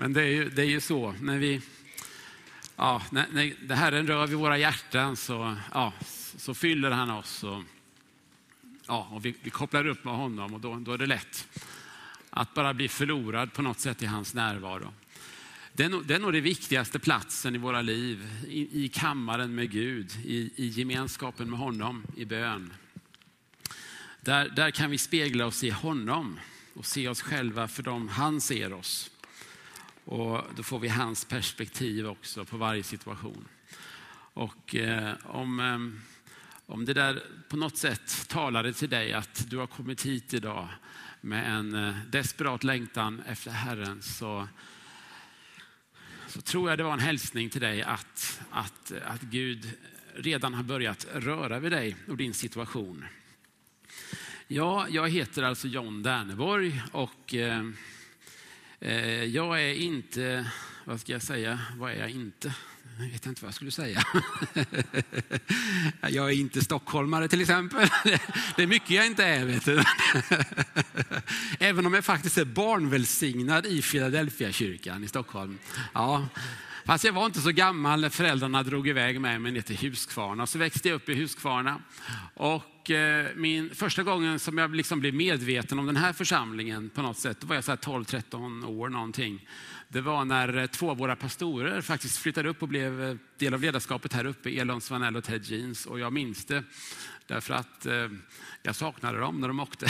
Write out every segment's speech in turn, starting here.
Men det är ju, det är ju så, när vi, ja, när, när Herren rör vid våra hjärtan så, ja, så fyller han oss. Och, ja, och vi, vi kopplar upp med honom och då, då är det lätt att bara bli förlorad på något sätt i hans närvaro. Det är, nog, det är nog det viktigaste platsen i våra liv, i, i kammaren med Gud, i, i gemenskapen med honom, i bön. Där, där kan vi spegla oss i honom och se oss själva för dem han ser oss. Och då får vi hans perspektiv också på varje situation. Och eh, om, eh, om det där på något sätt talade till dig att du har kommit hit idag med en eh, desperat längtan efter Herren så, så tror jag det var en hälsning till dig att, att, att Gud redan har börjat röra vid dig och din situation. Ja, jag heter alltså John Derneborg och eh, Eh, jag är inte, vad ska jag säga, vad är jag inte? Jag vet inte vad jag skulle säga. Jag är inte stockholmare till exempel. Det är mycket jag inte är. Vet du. Även om jag faktiskt är barnvälsignad i Philadelphia-kyrkan i Stockholm. Ja. Fast jag var inte så gammal när föräldrarna drog iväg med mig ner till Huskvarna. Så växte jag upp i Huskvarna. Och Eh, min, första gången som jag liksom blev medveten om den här församlingen på något sätt, då var jag 12-13 år någonting. Det var när eh, två av våra pastorer faktiskt flyttade upp och blev eh, del av ledarskapet här uppe, Elon Svanell och Ted Jeans. Och jag minns det därför att eh, jag saknade dem när de åkte.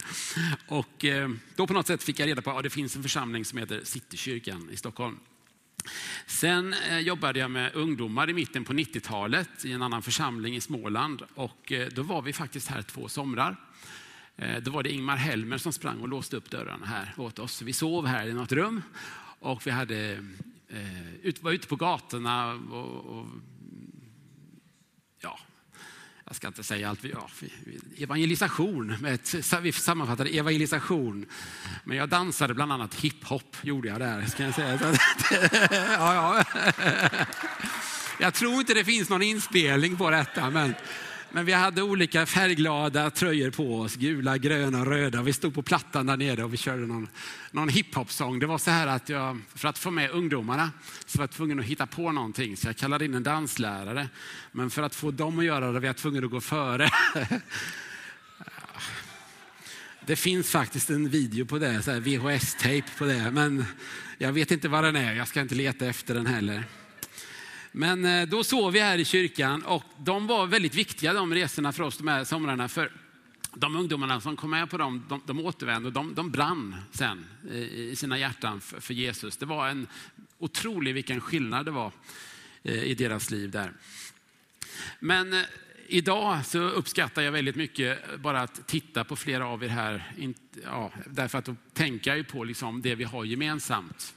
och eh, då på något sätt fick jag reda på att ja, det finns en församling som heter Citykyrkan i Stockholm. Sen eh, jobbade jag med ungdomar i mitten på 90-talet i en annan församling i Småland. Och eh, då var vi faktiskt här två somrar. Eh, då var det Ingmar Helmer som sprang och låste upp dörrarna här åt oss. Vi sov här i något rum och vi hade, var ute på gatorna och, och ja, jag ska inte säga allt, ja, evangelisation, med ett, vi sammanfattade evangelisation. Men jag dansade bland annat hiphop, gjorde jag där. Ska jag, säga. ja, ja. jag tror inte det finns någon inspelning på detta, men men vi hade olika färgglada tröjor på oss, gula, gröna, röda. Vi stod på plattan där nere och vi körde någon, någon hiphop-sång. Det var så här att jag, för att få med ungdomarna, så var jag tvungen att hitta på någonting. Så jag kallade in en danslärare. Men för att få dem att göra det var jag tvungen att gå före. Det finns faktiskt en video på det, VHS-tejp på det. Men jag vet inte vad den är, jag ska inte leta efter den heller. Men eh, då sov vi här i kyrkan och de var väldigt viktiga de resorna för oss de här somrarna. För de ungdomarna som kom med på dem, de, de återvände och de, de brann sen i sina hjärtan för, för Jesus. Det var en otrolig vilken skillnad det var eh, i deras liv där. Men eh, idag så uppskattar jag väldigt mycket bara att titta på flera av er här. Ja, därför att då tänker jag ju på liksom det vi har gemensamt.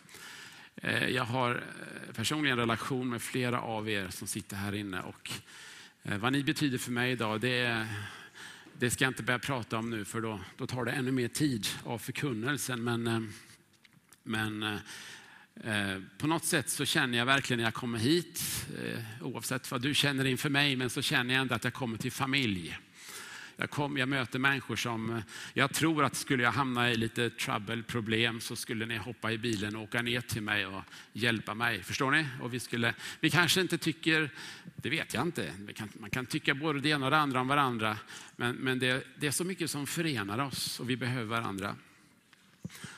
Eh, jag har eh, personligen relation med flera av er som sitter här inne och eh, vad ni betyder för mig idag, det, det ska jag inte börja prata om nu för då, då tar det ännu mer tid av förkunnelsen. Men, men på något sätt så känner jag verkligen när jag kommer hit, oavsett vad du känner inför mig, men så känner jag ändå att jag kommer till familj. Jag, kom, jag möter människor som, eh, jag tror att skulle jag hamna i lite trouble, problem, så skulle ni hoppa i bilen och åka ner till mig och hjälpa mig. Förstår ni? Och vi, skulle, vi kanske inte tycker, det vet jag inte, kan, man kan tycka både det ena och det andra om varandra, men, men det, det är så mycket som förenar oss och vi behöver varandra.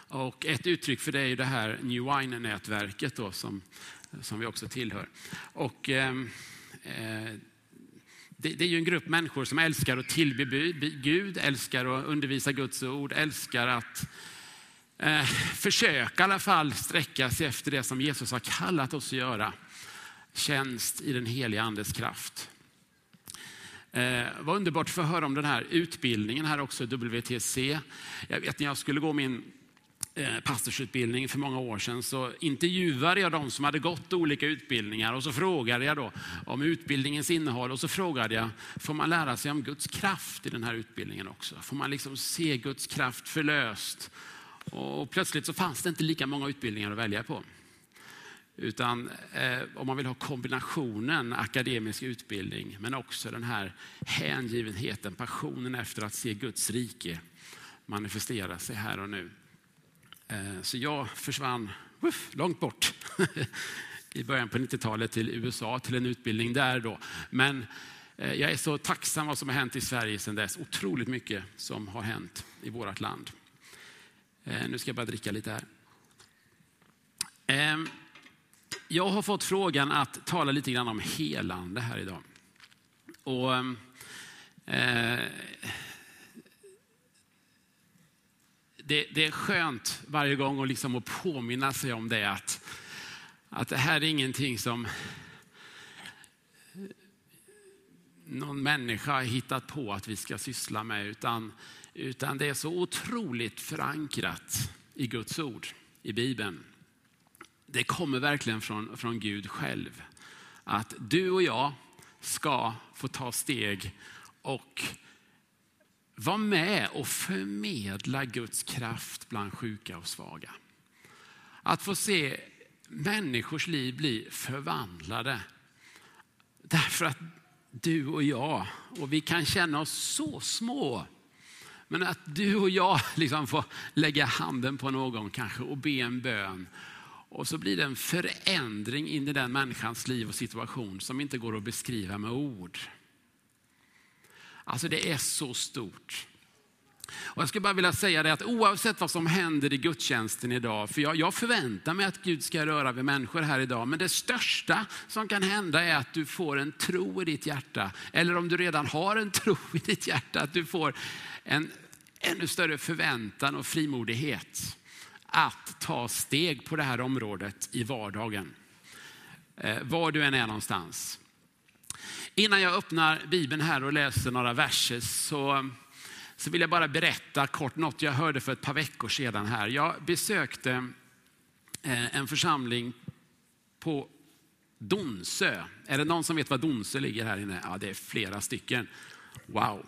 Och ett uttryck för det är det här New Wine-nätverket som, som vi också tillhör. Och, ehm, eh det, det, är ju en grupp människor som älskar att tillbe Gud, älskar att undervisa Guds ord, älskar att eh, försöka i alla fall sträcka sig efter det som Jesus har kallat oss att göra. Tjänst i den heliga andes kraft. Eh, vad underbart att få höra om den här utbildningen här också, WTC. Jag vet när jag skulle gå min Eh, pastorsutbildning för många år sedan så intervjuade jag de som hade gått olika utbildningar och så frågade jag då om utbildningens innehåll och så frågade jag, får man lära sig om Guds kraft i den här utbildningen också? Får man liksom se Guds kraft förlöst? Och plötsligt så fanns det inte lika många utbildningar att välja på. Utan eh, om man vill ha kombinationen akademisk utbildning men också den här hängivenheten, passionen efter att se Guds rike manifestera sig här och nu. Eh, så jag försvann uff, långt bort i början på 90-talet till USA till en utbildning där då. Men eh, jag är så tacksam vad som har hänt i Sverige sedan dess. Otroligt mycket som har hänt i vårt land. Eh, nu ska jag bara dricka lite här. Ehm, jag har fått frågan att tala lite grann om helande här idag. Och, ehm, eh, det, det, är skönt varje gång att, liksom att påminna sig om det. Att, att det här är ingenting som någon människa har hittat på att vi ska syssla med. Utan, utan det är så otroligt förankrat i Guds ord, i Bibeln. Det kommer verkligen från, från Gud själv. Att du och jag ska få ta steg och var med och förmedla Guds kraft bland sjuka och svaga. Att få se människors liv bli förvandlade. Därför att du och jag, och vi kan känna oss så små, men att du och jag liksom får lägga handen på någon kanske och be en bön. Och så blir det en förändring in i den människans liv och situation som inte går att beskriva med ord. Alltså det är så stort. Och jag skulle bara vilja säga det att oavsett vad som händer i gudstjänsten idag, för jag, jag, förväntar mig att Gud ska röra vid människor här idag, men det största som kan hända är att du får en tro i ditt hjärta. Eller om du redan har en tro i ditt hjärta, att du får en ännu större förväntan och frimodighet att ta steg på det här området i vardagen. Eh, var du än är någonstans. Innan jag öppnar Bibeln här och läser några verser så, så vill jag bara berätta kort något jag hörde för ett par veckor sedan här. Jag besökte eh, en församling på Donsö. Är det någon som vet var Donsö ligger här inne? Ja, det är flera stycken. Wow.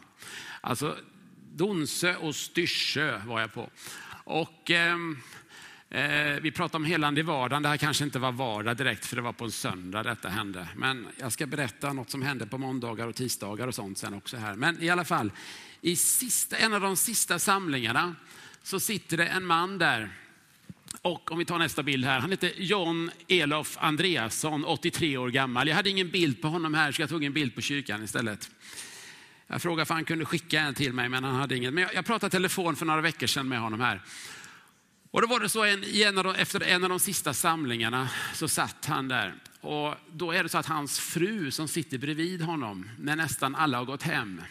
Alltså, Donsö och Styrsö var jag på. Och Eh, Eh, vi pratar om helande i vardagen. Det här kanske inte var vardag direkt, för det var på en söndag detta hände. Men jag ska berätta något som hände på måndagar och tisdagar och sånt sen också här. Men i alla fall, i sista, en av de sista samlingarna så sitter det en man där. Och om vi tar nästa bild här. Han heter John Elof Andreasson, 83 år gammal. Jag hade ingen bild på honom här, så jag tog en bild på kyrkan istället. Jag frågade om han kunde skicka en till mig, men han hade ingen. Men jag, jag pratade telefon för några veckor sedan med honom här. Och då var det så en, en de, efter en av de sista samlingarna så satt han där. Och då är det så att hans fru som sitter bredvid honom, när nästan alla har gått hem,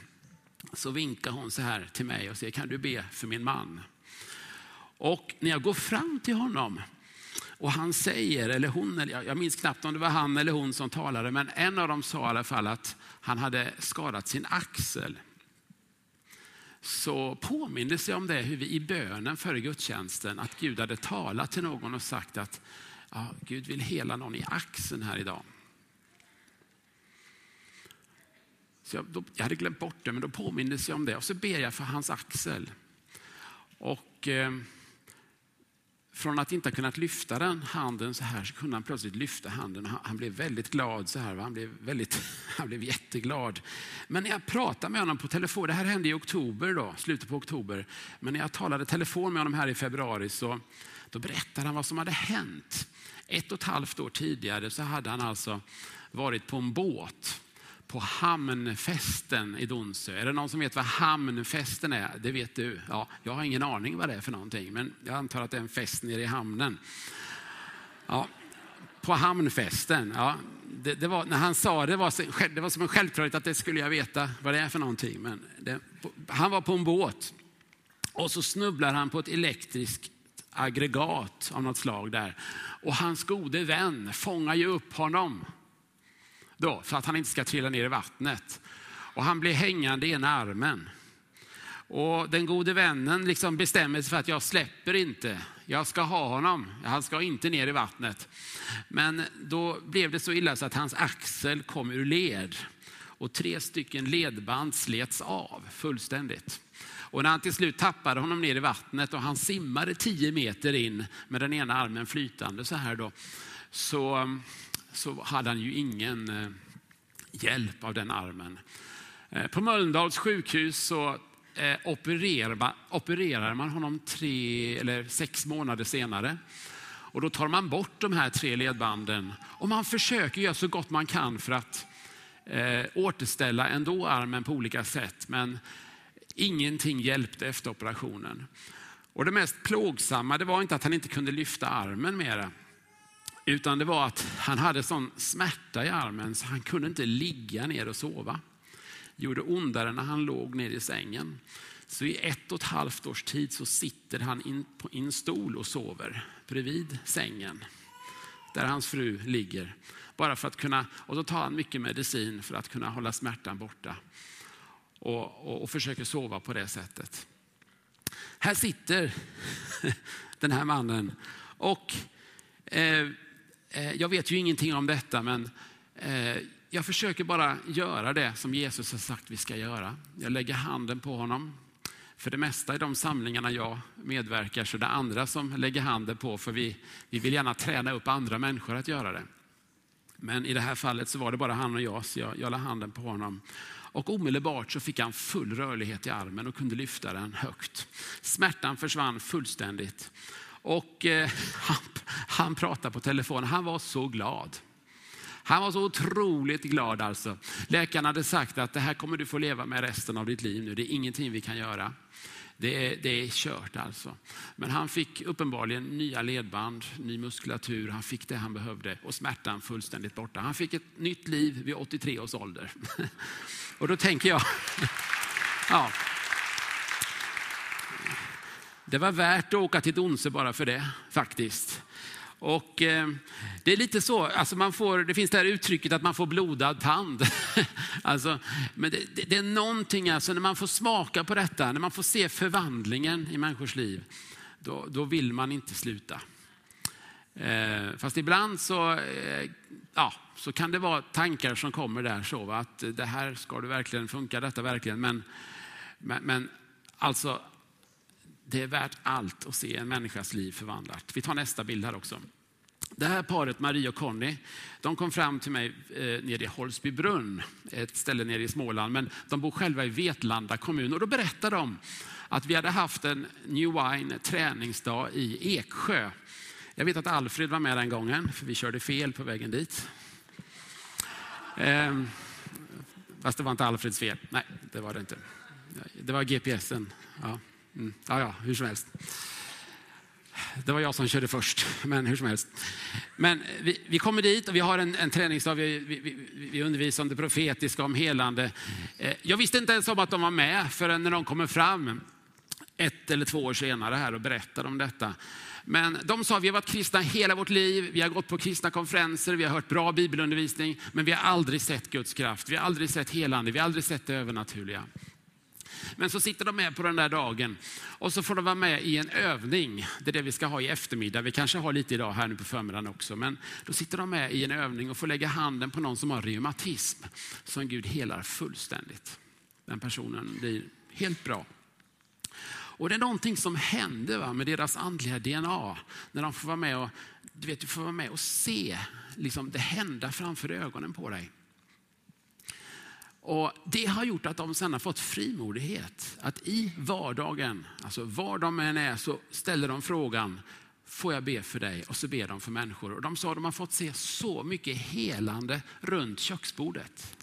så vinkar hon så här till mig och säger, kan du be för min man? Och när jag går fram till honom och han säger, eller hon, eller jag minns knappt om det var han eller hon som talade, men en av dem sa i alla fall att han hade skadat sin axel så påmindes jag om det, hur vi i bönen före gudstjänsten, att Gud hade talat till någon och sagt att ja, Gud vill hela någon i axeln här idag. Så jag, då, jag hade glömt bort det, men då påmindes jag om det och så ber jag för hans axel. Och... Eh, från att inte ha kunnat lyfta den handen så här så kunde han plötsligt lyfta handen. Han, blev väldigt glad så här. Han blev, väldigt, han blev jätteglad. Men när jag pratade med honom på telefon, det här hände i oktober då, slutet på oktober. Men när jag talade telefon med honom här i februari så då berättade han vad som hade hänt. Ett och ett halvt år tidigare så hade han alltså varit på en båt på hamnfesten i Donsö. Är det någon som vet vad hamnfesten är? Det vet du. Ja, jag har ingen aning vad det är för någonting, men jag antar att det är en fest nere i hamnen. Ja, på hamnfesten. Ja, det, det var, när han sa det var, det var som en självklarhet att det skulle jag veta vad det är för någonting. Men det, han var på en båt och så snubblar han på ett elektriskt aggregat av något slag där. Och hans gode vän fångar ju upp honom då, för att han inte ska trilla ner i vattnet. Och han blir hängande i ena armen. Och den gode vännen liksom bestämmer sig för att jag släpper inte. Jag ska ha honom. Han ska inte ner i vattnet. Men då blev det så illa så att hans axel kom ur led. Och tre stycken ledband slets av fullständigt. Och när han till slut tappade honom ner i vattnet och han simmade tio meter in med den ena armen flytande så här då. Så så hade han ju ingen eh, hjälp av den armen. Eh, på Mölndals sjukhus så eh, opererar man, opererar man honom tre eller sex månader senare. Och då tar man bort de här tre ledbanden och man försöker göra så gott man kan för att eh, återställa ändå armen på olika sätt. Men ingenting hjälpte efter operationen. Och det mest plågsamma det var inte att han inte kunde lyfta armen mera. Utan det var att han hade sån smärta i armen så han kunde inte ligga ner och sova. Det gjorde ondare när han låg ner i sängen. Så i ett och ett halvt års tid så sitter han in på en stol och sover bredvid sängen där hans fru ligger. Bara för att kunna, och så tar han mycket medicin för att kunna hålla smärtan borta. Och, och, och försöker sova på det sättet. Här sitter den här mannen och eh, Eh, jag vet ju ingenting om detta men eh, jag försöker bara göra det som Jesus har sagt vi ska göra. Jag lägger handen på honom. För det mesta i de samlingarna jag medverkar så är det andra som lägger handen på för vi, vi vill gärna träna upp andra människor att göra det. Men i det här fallet så var det bara han och jag så jag, jag la handen på honom. Och omedelbart så fick han full rörlighet i armen och kunde lyfta den högt. Smärtan försvann fullständigt. Och eh, han, han pratade på telefon, han var så glad. Han var så otroligt glad alltså. Läkaren hade sagt att det här kommer du få leva med resten av ditt liv nu. Det är ingenting vi kan göra. Det är, det är kört alltså. Men han fick uppenbarligen nya ledband, ny muskulatur, han fick det han behövde och smärtan fullständigt borta. Han fick ett nytt liv vid 83 års ålder. Och då tänker jag, ja. Det var värt att åka till Donse bara för det faktiskt. Och eh, det är lite så, alltså man får, det finns det här uttrycket att man får blodad tand. alltså, men det, det, det, är någonting, alltså, när man får smaka på detta, när man får se förvandlingen i människors liv, då, då vill man inte sluta. Eh, fast ibland så, eh, ja, så kan det vara tankar som kommer där, så, att det här ska du verkligen, funka detta verkligen? Men, men, men alltså, det är värt allt att se en människas liv förvandlat. Vi tar nästa bild här också. Det här paret, Marie och Conny, de kom fram till mig eh, nere i Holsbybrunn, ett ställe nere i Småland, men de bor själva i Vetlanda kommun och då berättade de att vi hade haft en New Wine träningsdag i Eksjö. Jag vet att Alfred var med den gången, för vi körde fel på vägen dit. Eh, fast det var inte Alfreds fel. Nej, det var det inte. Det var GPSen. Ja. Mm. Ja, ja, hur som helst. Det var jag som körde först, men hur som helst. Men vi, vi kommer dit och vi har en, en träningsdag. Vi, vi, vi undervisar om det profetiska, om helande. Eh, jag visste inte ens om att de var med förrän när de kommer fram ett eller två år senare här och berättar om detta. Men de sa, vi har varit kristna hela vårt liv, vi har gått på kristna konferenser, vi har hört bra bibelundervisning, men vi har aldrig sett Guds kraft, vi har aldrig sett helande, vi har aldrig sett det övernaturliga. Men så sitter de med på den där dagen och så får de vara med i en övning. Det är det vi ska ha i eftermiddag. Vi kanske har lite idag här nu på förmiddagen också. Men då sitter de med i en övning och får lägga handen på någon som har reumatism som Gud helar fullständigt. Den personen blir helt bra. Och det är någonting som händer va, med deras andliga DNA när de får vara med och, du vet, du får vara med och se liksom, det hända framför ögonen på dig. Och Det har gjort att de sen har fått frimodighet. Att i vardagen, alltså var de än är, så ställer de frågan, får jag be för dig? Och så ber de för människor. Och de sa att de har fått se så mycket helande runt köksbordet.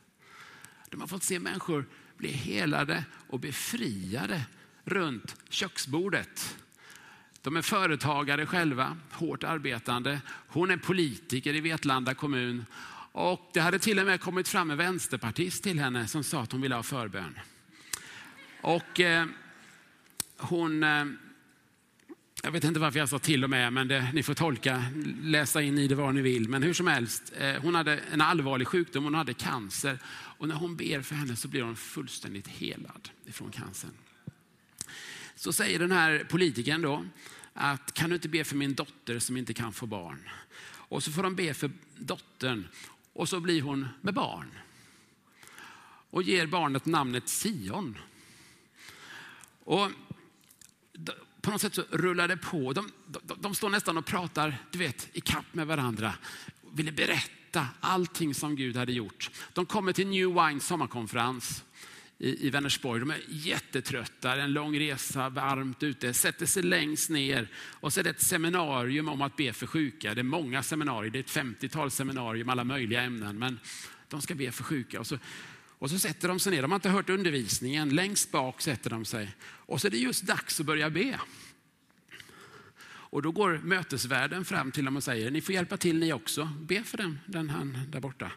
De har fått se människor bli helade och befriade runt köksbordet. De är företagare själva, hårt arbetande. Hon är politiker i Vetlanda kommun och det hade till och med kommit fram en vänsterpartist till henne som sa att hon ville ha förbön. Och eh, hon, eh, jag vet inte varför jag sa till och med, men det, ni får tolka, läsa in i det vad ni vill. Men hur som helst, eh, hon hade en allvarlig sjukdom, hon hade cancer. Och när hon ber för henne så blir hon fullständigt helad ifrån cancern. Så säger den här politikern då, att kan du inte be för min dotter som inte kan få barn? Och så får de be för dottern och så blir hon med barn. Och ger barnet namnet Sion. Och på något sätt så rullar det på. De, de, de står nästan och pratar du vet, i kapp med varandra. Ville berätta allting som Gud hade gjort. De kommer till New Wine sommarkonferens i, i Vänersborg. De är jättetrötta, en lång resa, varmt ute, sätter sig längst ner och så är det ett seminarium om att be för sjuka. Det är många seminarier, det är ett 50-tal seminarier med alla möjliga ämnen, men de ska be för sjuka. Och så, och så sätter de sig ner, de har inte hört undervisningen, längst bak sätter de sig och så är det just dags att börja be. Och då går mötesvärden fram till dem och säger, ni får hjälpa till ni också, be för den, den här där borta.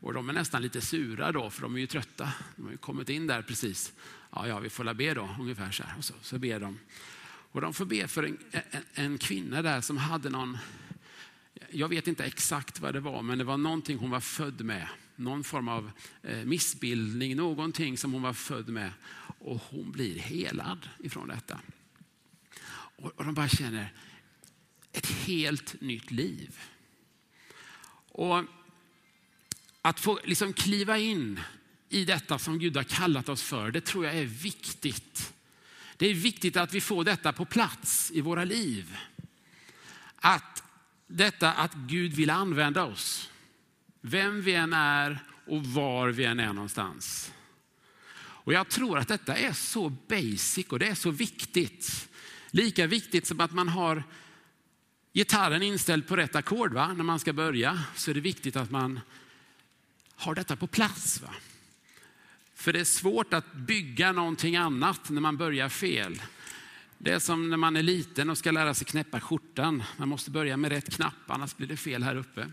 Och de är nästan lite sura då, för de är ju trötta. De har ju kommit in där precis. Ja, ja, vi får la be då, ungefär så här. Och så, så ber de. Och de får be för en, en, en kvinna där som hade någon, jag vet inte exakt vad det var, men det var någonting hon var född med. Någon form av eh, missbildning, någonting som hon var född med. Och hon blir helad ifrån detta. Och, och de bara känner ett helt nytt liv. Och att få liksom kliva in i detta som Gud har kallat oss för, det tror jag är viktigt. Det är viktigt att vi får detta på plats i våra liv. Att detta att Gud vill använda oss, vem vi än är och var vi än är någonstans. Och jag tror att detta är så basic och det är så viktigt. Lika viktigt som att man har gitarren inställd på rätt ackord när man ska börja, så är det viktigt att man har detta på plats. Va? För det är svårt att bygga någonting annat när man börjar fel. Det är som när man är liten och ska lära sig knäppa skjortan. Man måste börja med rätt knapp, annars blir det fel här uppe.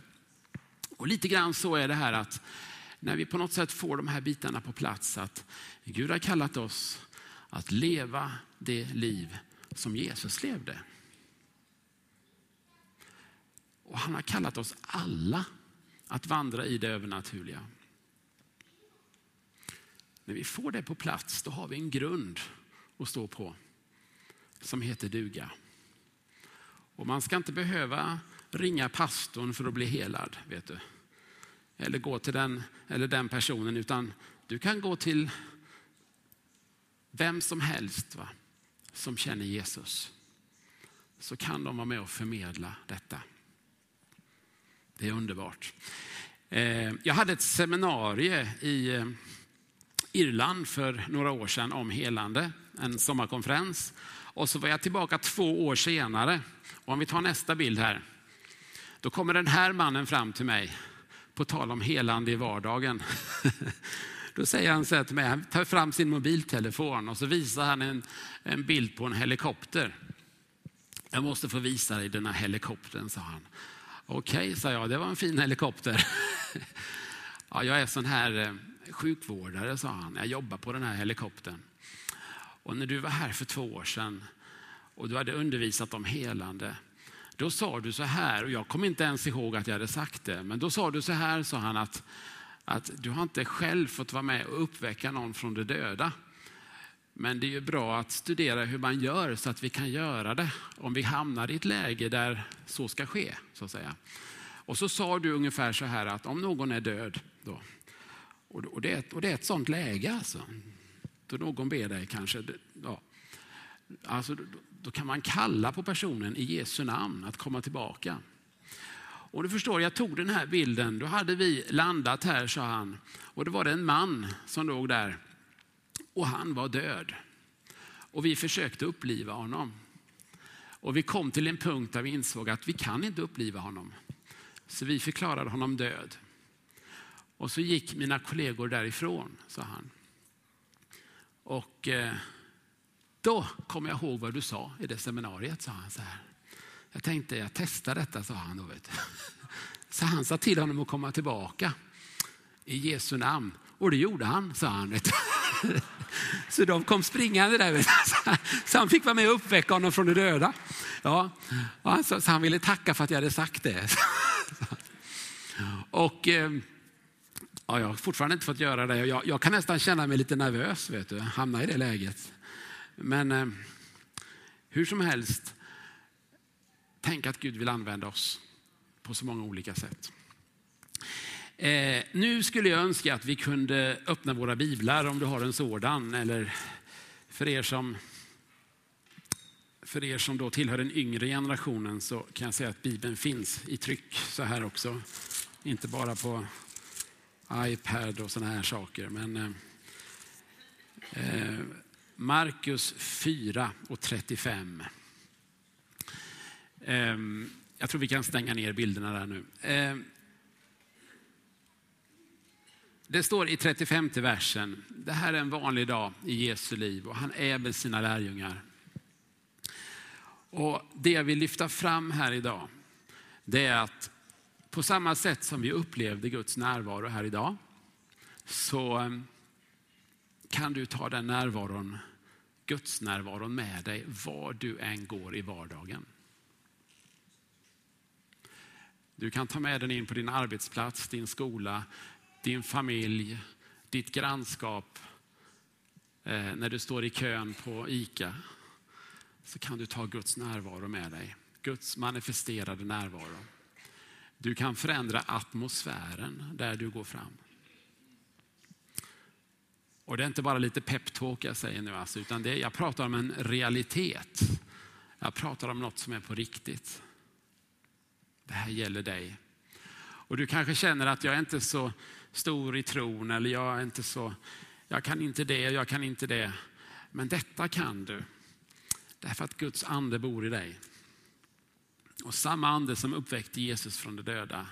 Och lite grann så är det här att när vi på något sätt får de här bitarna på plats, att Gud har kallat oss att leva det liv som Jesus levde. Och han har kallat oss alla att vandra i det övernaturliga. När vi får det på plats, då har vi en grund att stå på som heter duga. Och man ska inte behöva ringa pastorn för att bli helad, vet du. Eller gå till den eller den personen, utan du kan gå till vem som helst va, som känner Jesus. Så kan de vara med och förmedla detta. Det är underbart. Eh, jag hade ett seminarium i eh, Irland för några år sedan om helande, en sommarkonferens. Och så var jag tillbaka två år senare. Och om vi tar nästa bild här. Då kommer den här mannen fram till mig, på tal om helande i vardagen. Då säger han så här till mig, han tar fram sin mobiltelefon och så visar han en, en bild på en helikopter. Jag måste få visa dig den här helikoptern, sa han. Okej, sa jag, det var en fin helikopter. ja, jag är sån här eh, sjukvårdare, sa han. Jag jobbar på den här helikoptern. Och när du var här för två år sedan och du hade undervisat om helande, då sa du så här, och jag kommer inte ens ihåg att jag hade sagt det, men då sa du så här, sa han, att, att du har inte själv fått vara med och uppväcka någon från de döda. Men det är ju bra att studera hur man gör så att vi kan göra det om vi hamnar i ett läge där så ska ske. så att säga. Och så sa du ungefär så här att om någon är död, då, och, det, är, och det är ett sånt läge alltså, då någon ber dig kanske, ja, alltså, då, då kan man kalla på personen i Jesu namn att komma tillbaka. Och du förstår, jag tog den här bilden, då hade vi landat här, sa han, och då var det en man som låg där och han var död. Och vi försökte uppliva honom. Och vi kom till en punkt där vi insåg att vi kan inte uppliva honom. Så vi förklarade honom död. Och så gick mina kollegor därifrån, sa han. Och eh, då kom jag ihåg vad du sa i det seminariet, sa han så här. Jag tänkte, jag testar detta, sa han då. Vet Så han sa till honom att komma tillbaka i Jesu namn. Och det gjorde han, sa han. Så de kom springande där. Så han fick vara med och uppväcka honom från de döda. Ja, så han ville tacka för att jag hade sagt det. Och eh, ja, jag har fortfarande inte fått göra det. Jag, jag kan nästan känna mig lite nervös, vet du, hamna i det läget. Men eh, hur som helst, tänk att Gud vill använda oss på så många olika sätt. Eh, nu skulle jag önska att vi kunde öppna våra biblar om du har en sådan. Eller för er som, för er som då tillhör den yngre generationen så kan jag säga att Bibeln finns i tryck så här också. Inte bara på iPad och sådana här saker. Men eh, eh Markus 4 och 35. Eh, jag tror vi kan stänga ner bilderna där nu. Eh, det står i 35 versen, det här är en vanlig dag i Jesu liv och han är med sina lärjungar. Och Det jag vill lyfta fram här idag, det är att på samma sätt som vi upplevde Guds närvaro här idag, så eh, kan du ta den närvaron, Guds närvaron med dig var du än går i vardagen. Du kan ta med den in på din arbetsplats, din skola, din familj, ditt grannskap. Eh, när du står i kön på ICA så kan du ta Guds närvaro med dig. Guds manifesterade närvaro. Du kan förändra atmosfären där du går fram. Och det är inte bara lite peptalk jag säger nu, alltså, utan det, jag pratar om en realitet. Jag pratar om något som är på riktigt. Det här gäller dig. Och du kanske känner att jag är inte så stor i tron eller jag är inte så, jag kan inte det, jag kan inte det. Men detta kan du. Därför att Guds ande bor i dig. Och samma ande som uppväckte Jesus från de döda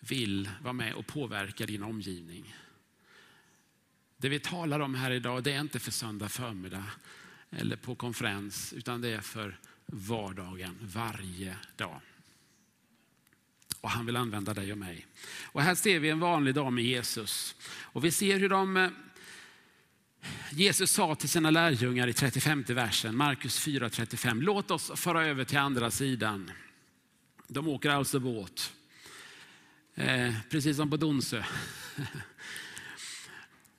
vill vara med och påverka din omgivning. Det vi talar om här idag, det är inte för söndag förmiddag eller på konferens, utan det är för vardagen, varje dag. Och han vill använda dig och mig. Och här ser vi en vanlig dag med Jesus. Och vi ser hur de eh, Jesus sa till sina lärjungar i 35 versen, Markus 4.35, låt oss föra över till andra sidan. De åker alltså båt, eh, precis som på Donsö.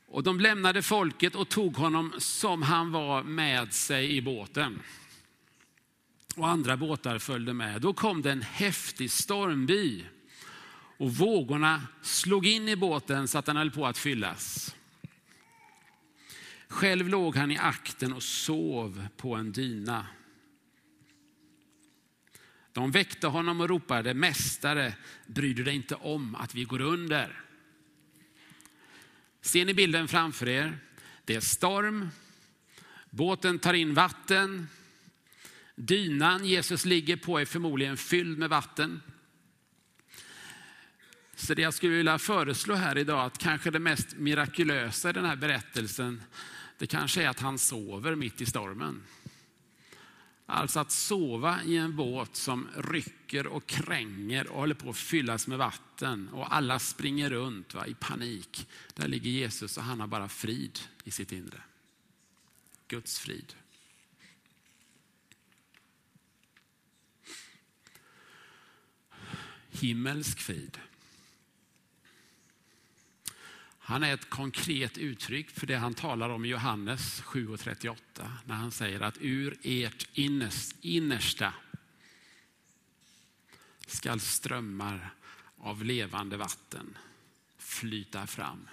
Och de lämnade folket och tog honom som han var med sig i båten. Och andra båtar följde med. Då kom det en häftig stormby och vågorna slog in i båten så att den höll på att fyllas. Själv låg han i akten och sov på en dyna. De väckte honom och ropade, Mästare, bryr du dig inte om att vi går under? Ser ni bilden framför er? Det är storm, båten tar in vatten, dynan Jesus ligger på är förmodligen fylld med vatten. Så det jag skulle vilja föreslå här idag, att kanske det mest mirakulösa i den här berättelsen, det kanske är att han sover mitt i stormen. Alltså att sova i en båt som rycker och kränger och håller på att fyllas med vatten och alla springer runt va, i panik. Där ligger Jesus och han har bara frid i sitt inre. Guds frid. Himmelsk frid. Han är ett konkret uttryck för det han talar om i Johannes 7.38 när han säger att ur ert innersta skall strömmar av levande vatten flyta fram.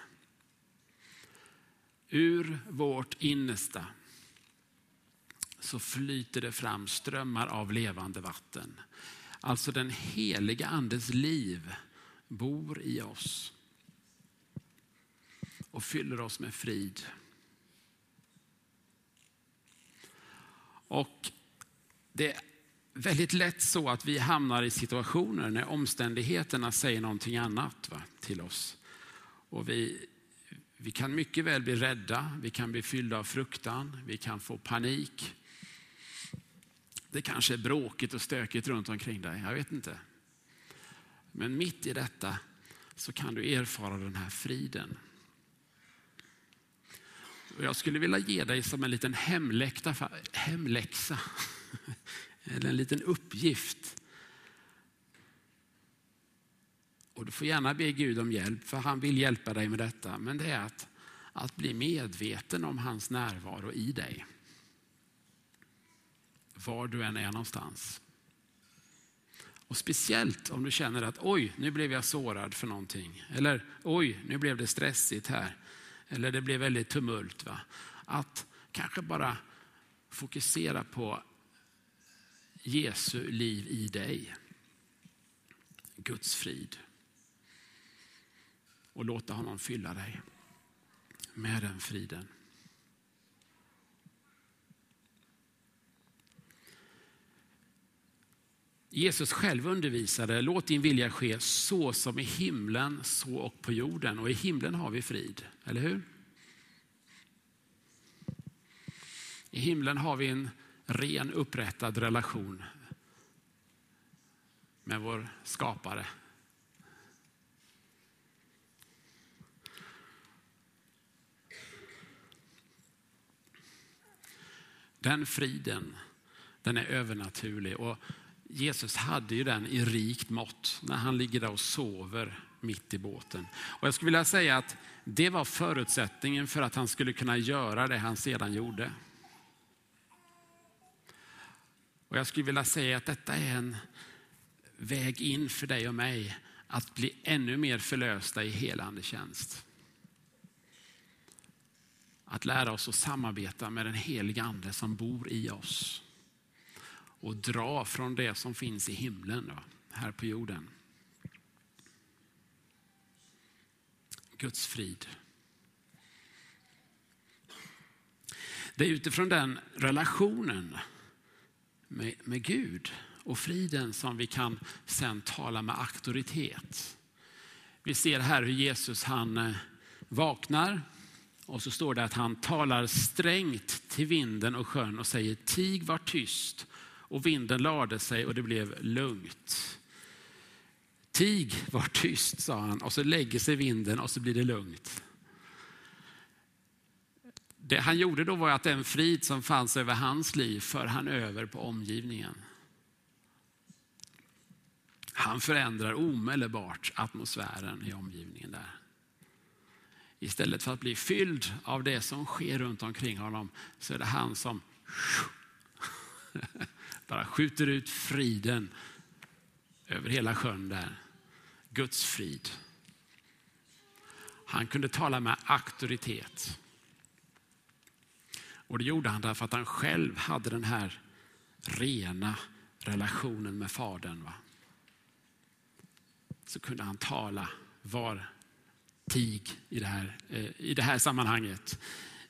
Ur vårt innersta så flyter det fram strömmar av levande vatten. Alltså den heliga andes liv bor i oss och fyller oss med frid. Och det är väldigt lätt så att vi hamnar i situationer när omständigheterna säger någonting annat va, till oss. Och vi, vi kan mycket väl bli rädda, vi kan bli fyllda av fruktan, vi kan få panik. Det kanske är bråkigt och stökigt runt omkring dig, jag vet inte. Men mitt i detta så kan du erfara den här friden. Och jag skulle vilja ge dig som en liten hemläxa, hemläxa eller en liten uppgift. Och du får gärna be Gud om hjälp, för han vill hjälpa dig med detta. Men det är att, att bli medveten om hans närvaro i dig. Var du än är någonstans. Och speciellt om du känner att oj, nu blev jag sårad för någonting. Eller oj, nu blev det stressigt här eller det blev väldigt tumult. Va? Att kanske bara fokusera på Jesu liv i dig. Guds frid. Och låta honom fylla dig med den friden. Jesus själv undervisade, låt din vilja ske så som i himlen, så och på jorden. Och i himlen har vi frid, eller hur? I himlen har vi en ren upprättad relation med vår skapare. Den friden, den är övernaturlig. Och Jesus hade ju den i rikt mått när han ligger där och sover mitt i båten. Och jag skulle vilja säga att det var förutsättningen för att han skulle kunna göra det han sedan gjorde. Och jag skulle vilja säga att detta är en väg in för dig och mig att bli ännu mer förlösta i helande tjänst. Att lära oss att samarbeta med den heliga ande som bor i oss och dra från det som finns i himlen då, här på jorden. Guds frid. Det är utifrån den relationen med, med Gud och friden som vi kan sen tala med auktoritet. Vi ser här hur Jesus han eh, vaknar och så står det att han talar strängt till vinden och sjön och säger tig var tyst och vinden lade sig och det blev lugnt. Tig var tyst sa han och så lägger sig vinden och så blir det lugnt. Det han gjorde då var att den frid som fanns över hans liv för han över på omgivningen. Han förändrar omedelbart atmosfären i omgivningen där. Istället för att bli fylld av det som sker runt omkring honom så är det han som bara skjuter ut friden över hela sjön där. Guds frid. Han kunde tala med auktoritet. Och det gjorde han därför att han själv hade den här rena relationen med Fadern. Va? Så kunde han tala var tig i det här, eh, i det här sammanhanget.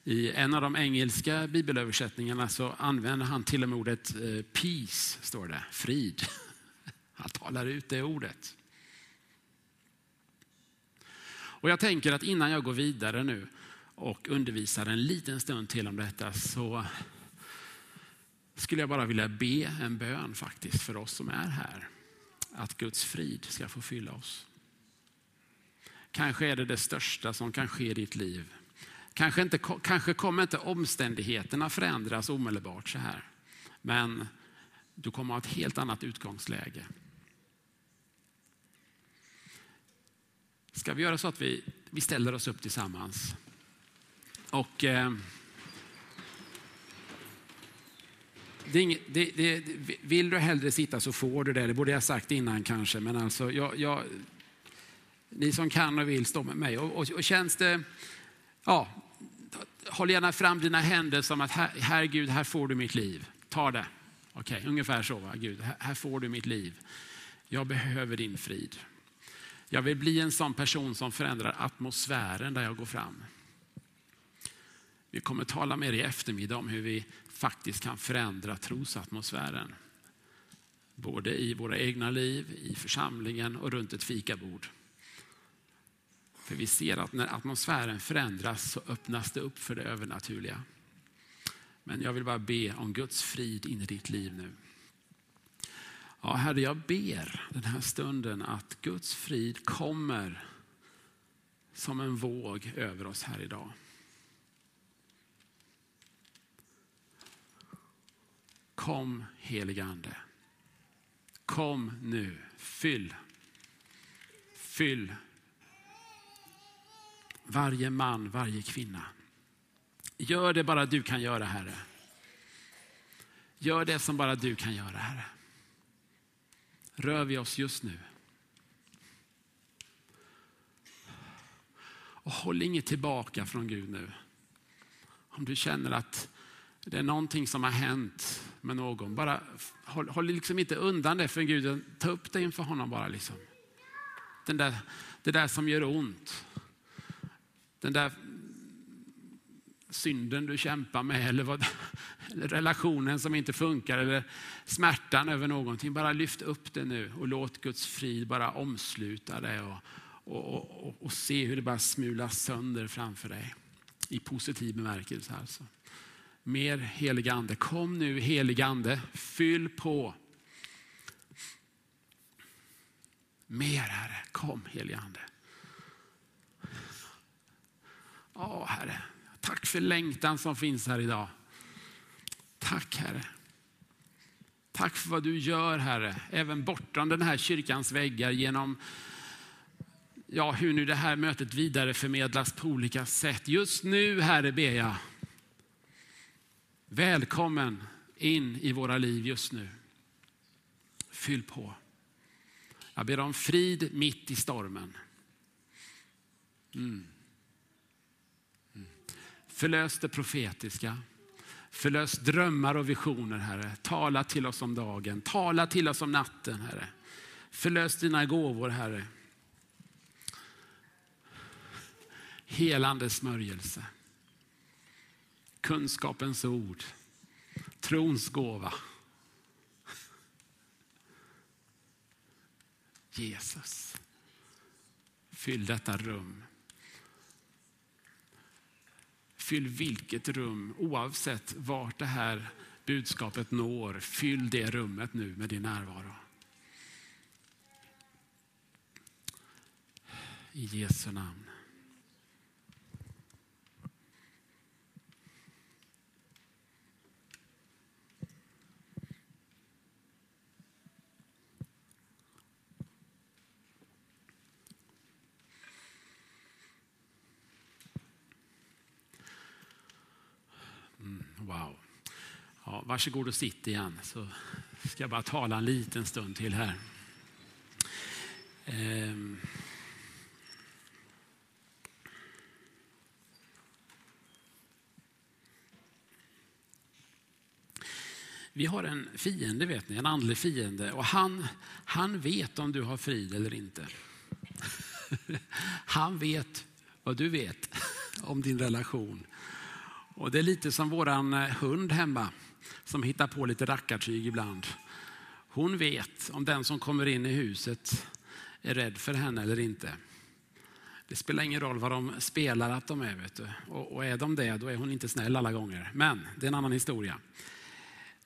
I en av de engelska bibelöversättningarna så använder han till och med ordet eh, peace, står det, frid. Han talar ut det ordet. Och jag tänker att innan jag går vidare nu och undervisar en liten stund till om detta så skulle jag bara vilja be en bön faktiskt för oss som är här. Att Guds frid ska få fylla oss. Kanske är det det största som kan ske i ditt liv. Kanske, inte, kanske kommer inte omständigheterna förändras omedelbart så här. Men du kommer ha ett helt annat utgångsläge. Ska vi göra så att vi, vi ställer oss upp tillsammans? Och... Eh, det inget, det, det, vill du hellre sitta så får du det. Det borde jag sagt innan kanske. Men alltså, jag, jag, ni som kan och vill stå med mig. Och, och, och känns det... Ja, håll gärna fram dina händer som att här, här Gud, här får du mitt liv. Ta det. Okej, okay, ungefär så. Va? Gud, här, här får du mitt liv. Jag behöver din frid. Jag vill bli en sån person som förändrar atmosfären där jag går fram. Vi kommer tala mer i eftermiddag om hur vi faktiskt kan förändra trosatmosfären. Både i våra egna liv, i församlingen och runt ett fikabord. För vi ser att när atmosfären förändras så öppnas det upp för det övernaturliga. Men jag vill bara be om Guds frid in i ditt liv nu. Ja, Herre, jag ber den här stunden att Guds frid kommer som en våg över oss här idag. Kom helige Ande. Kom nu, fyll. Fyll varje man, varje kvinna. Gör det bara du kan göra, Herre. Gör det som bara du kan göra, Herre. Rör vi oss just nu. Och håll inget tillbaka från Gud nu. Om du känner att det är någonting som har hänt med någon, bara håll, håll liksom inte undan det för Gud. Ta upp det inför honom bara. Liksom. Den där, det där som gör ont. Den där synden du kämpar med eller, vad, eller relationen som inte funkar eller smärtan över någonting. Bara lyft upp det nu och låt Guds frid bara omsluta det och, och, och, och se hur det bara smulas sönder framför dig. I positiv bemärkelse alltså. Mer helig ande. Kom nu helig ande, fyll på. Mer Herre, kom helig ande. Ja Herre, tack för längtan som finns här idag. Tack Herre. Tack för vad du gör Herre, även bortom den här kyrkans väggar genom ja, hur nu det här mötet vidareförmedlas på olika sätt. Just nu Herre ber jag, välkommen in i våra liv just nu. Fyll på. Jag ber om frid mitt i stormen. Mm. Förlös det profetiska. Förlös drömmar och visioner, Herre. Tala till oss om dagen. Tala till oss om natten, Herre. Förlös dina gåvor, Herre. Helande smörjelse. Kunskapens ord. Trons gåva. Jesus. Fyll detta rum. Fyll vilket rum, oavsett vart det här budskapet når. Fyll det rummet nu med din närvaro. I Jesu namn. Wow. Ja, varsågod och sitt igen så ska jag bara tala en liten stund till här. Ehm. Vi har en fiende, vet ni, en andlig fiende och han, han vet om du har frid eller inte. Han vet vad du vet om din relation och det är lite som våran eh, hund hemma som hittar på lite rackartyg ibland. Hon vet om den som kommer in i huset är rädd för henne eller inte. Det spelar ingen roll vad de spelar att de är. Vet du. Och, och är de det, då är hon inte snäll alla gånger. Men det är en annan historia.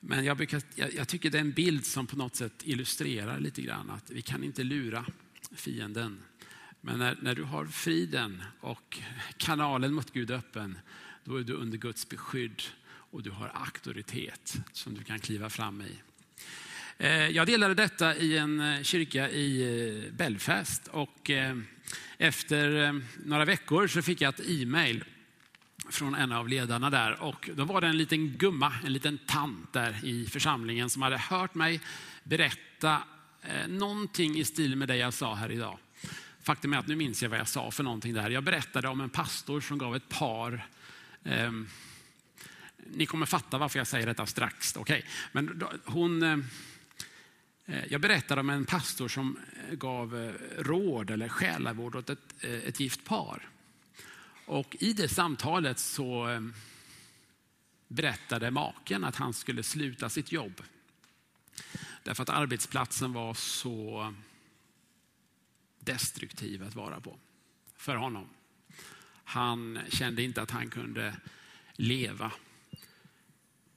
Men jag, brukar, jag, jag, tycker det är en bild som på något sätt illustrerar lite grann att vi kan inte lura fienden. Men när, när du har friden och kanalen mot Gud öppen, då är du under Guds beskydd och du har auktoritet som du kan kliva fram i. Eh, jag delade detta i en eh, kyrka i eh, Belfast och efter några veckor så fick jag ett e-mail från en av ledarna där och då var det en liten gumma, en liten tant där i församlingen som hade hört mig berätta någonting i stil med det jag sa här idag. Faktum är att nu minns jag vad jag sa för någonting där. Jag berättade om en pastor som gav ett par Eh, ni kommer fatta varför jag säger detta strax. Okay. Men då, hon, eh, eh jag berättade om en pastor som eh, gav eh, råd eller själavård åt ett, eh, ett gift par. Och i det samtalet så eh, berättade maken att han skulle sluta sitt jobb. Därför att arbetsplatsen var så eh, destruktiv att vara på för honom. Han kände inte att han kunde leva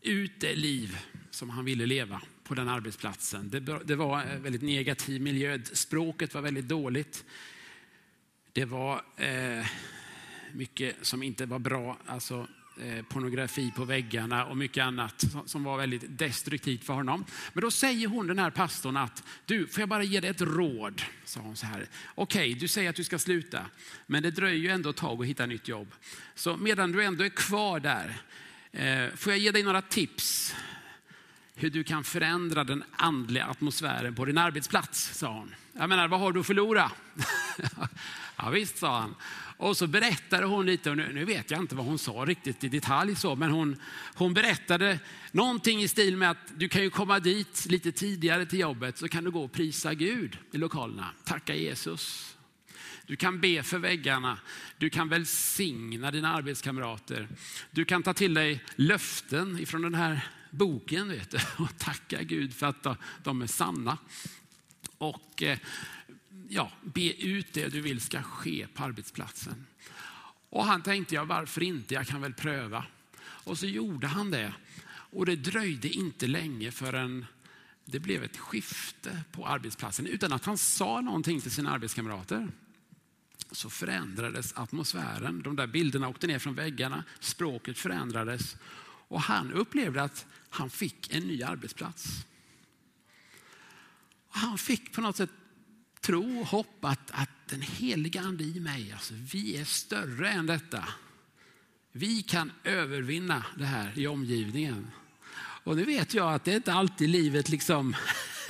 ut det liv som han ville leva på den arbetsplatsen. Det, det var en väldigt negativ miljö. Språket var väldigt dåligt. Det var eh, mycket som inte var bra. Alltså, Eh, pornografi på väggarna och mycket annat som var väldigt destruktivt för honom. Men då säger hon, den här pastorn, att du, får jag bara ge dig ett råd? Sa hon så här. Okej, okay, du säger att du ska sluta, men det dröjer ju ändå ett tag att hitta nytt jobb. Så medan du ändå är kvar där, eh, får jag ge dig några tips hur du kan förändra den andliga atmosfären på din arbetsplats, sa hon. Jag menar, vad har du att förlora? ja, visst, sa han. Och så berättade hon lite, och nu, nu, vet jag inte vad hon sa riktigt i detalj, så, men hon, hon berättade någonting i stil med att du kan ju komma dit lite tidigare till jobbet så kan du gå och prisa Gud i lokalerna. Tacka Jesus. Du kan be för väggarna. Du kan välsigna dina arbetskamrater. Du kan ta till dig löften ifrån den här boken vet du, och tacka Gud för att de är sanna. Och eh, ja, be ut det du vill ska ske på arbetsplatsen. Och han tänkte, jag varför inte, jag kan väl pröva. Och så gjorde han det. Och det dröjde inte länge förrän det blev ett skifte på arbetsplatsen utan att han sa någonting till sina arbetskamrater. Så förändrades atmosfären. De där bilderna åkte ner från väggarna, språket förändrades och han upplevde att han fick en ny arbetsplats. Han fick på något sätt tro och hopp att, att den heliga ande i mig, alltså vi är större än detta. Vi kan övervinna det här i omgivningen. Och nu vet jag att det är inte alltid livet liksom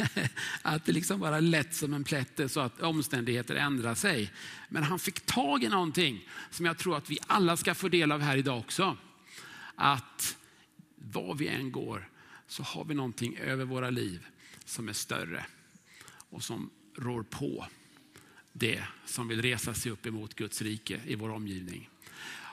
att det liksom bara lätt som en plätt så att omständigheter ändrar sig. Men han fick tag i någonting som jag tror att vi alla ska få del av här idag också. Att var vi än går så har vi någonting över våra liv som är större och som rår på det som vill resa sig upp emot Guds rike i vår omgivning.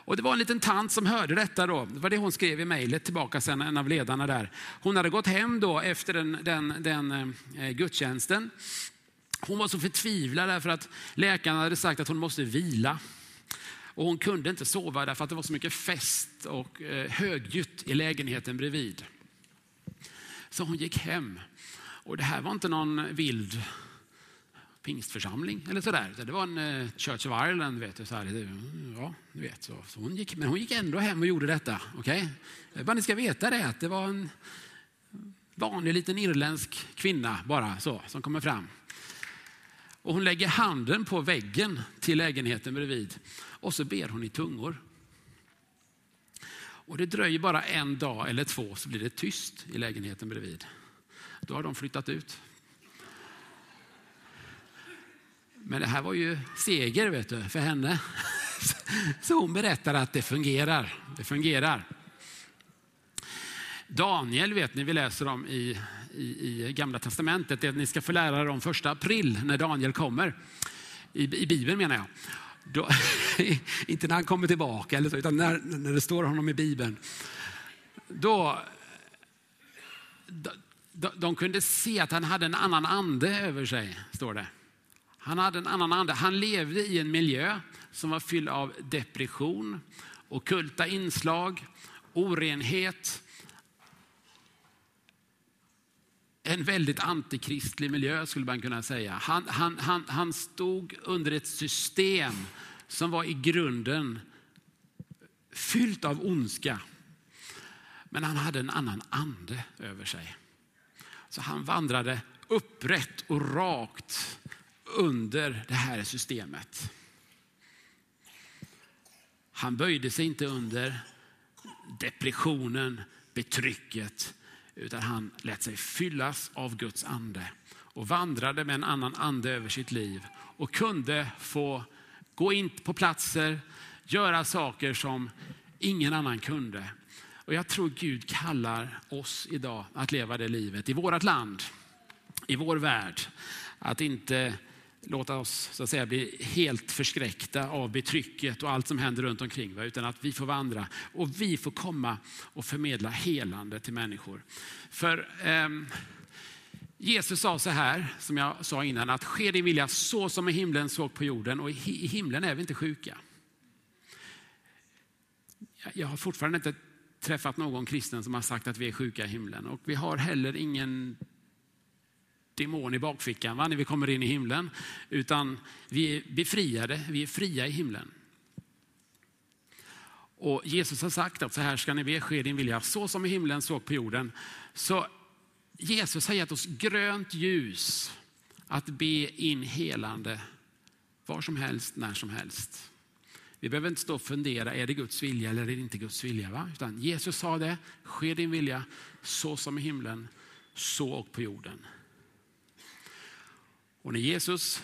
Och det var en liten tant som hörde detta då. Det var det hon skrev i mejlet tillbaka sen, en av ledarna där. Hon hade gått hem då efter den, den, den eh, gudstjänsten. Hon var så förtvivlad därför att läkaren hade sagt att hon måste vila. Och hon kunde inte sova därför att det var så mycket fest och eh, högljutt i lägenheten bredvid. Så hon gick hem. Och det här var inte någon vild pingstförsamling eller sådär. Det var en eh, Church of Ireland, vet du. Så här, mm, ja, du vet, så. så hon gick, men hon gick ändå hem och gjorde detta. Okay? Eh, bara ni ska veta det, att det var en vanlig liten irländsk kvinna bara så, som kommer fram. Och hon lägger handen på väggen till lägenheten bredvid och så ber hon i tungor. Och det dröjer bara en dag eller två så blir det tyst i lägenheten bredvid. Då har de flyttat ut. Men det här var ju seger vet du, för henne. Så hon berättar att det fungerar. Det fungerar. Daniel vet ni, vi läser om i, i, i Gamla Testamentet, det ni ska få lära er om första april när Daniel kommer. I, i Bibeln menar jag. Då, inte när han kommer tillbaka, eller så, utan när, när det står honom i Bibeln. Då, de, de kunde se att han hade en annan ande över sig, står det. Han hade en annan ande. Han levde i en miljö som var fylld av depression, okulta inslag, orenhet. En väldigt antikristlig miljö skulle man kunna säga. Han, han, han, han stod under ett system som var i grunden fyllt av ondska. Men han hade en annan ande över sig. Så han vandrade upprätt och rakt under det här systemet. Han böjde sig inte under depressionen, betrycket, utan han lät sig fyllas av Guds ande och vandrade med en annan ande över sitt liv och kunde få gå in på platser, göra saker som ingen annan kunde. Och jag tror Gud kallar oss idag att leva det livet i vårt land, i vår värld. Att inte låta oss så att säga, bli helt förskräckta av betrycket och allt som händer runt omkring. Utan att vi får vandra och vi får komma och förmedla helande till människor. För eh, Jesus sa så här, som jag sa innan, att ske din vilja så som i himlen så på jorden. Och i himlen är vi inte sjuka. Jag har fortfarande inte träffat någon kristen som har sagt att vi är sjuka i himlen. Och vi har heller ingen demon i bakfickan va, när vi kommer in i himlen. Utan vi är befriade, vi är fria i himlen. Och Jesus har sagt att så här ska ni be, ske din vilja, så som i himlen så på jorden. Så Jesus har gett oss grönt ljus att be in helande var som helst, när som helst. Vi behöver inte stå och fundera, är det Guds vilja eller är det inte Guds vilja? Va? Utan Jesus sa det, ske din vilja så som i himlen, så och på jorden. Och när Jesus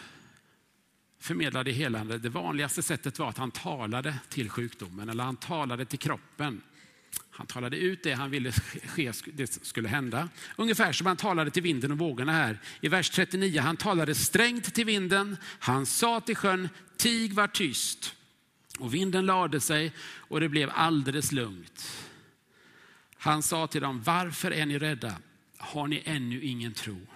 förmedlade helande, det vanligaste sättet var att han talade till sjukdomen eller han talade till kroppen. Han talade ut det han ville ske, det skulle hända. Ungefär som han talade till vinden och vågorna här. I vers 39, han talade strängt till vinden. Han sa till sjön, tig var tyst. Och vinden lade sig och det blev alldeles lugnt. Han sa till dem, varför är ni rädda? Har ni ännu ingen tro?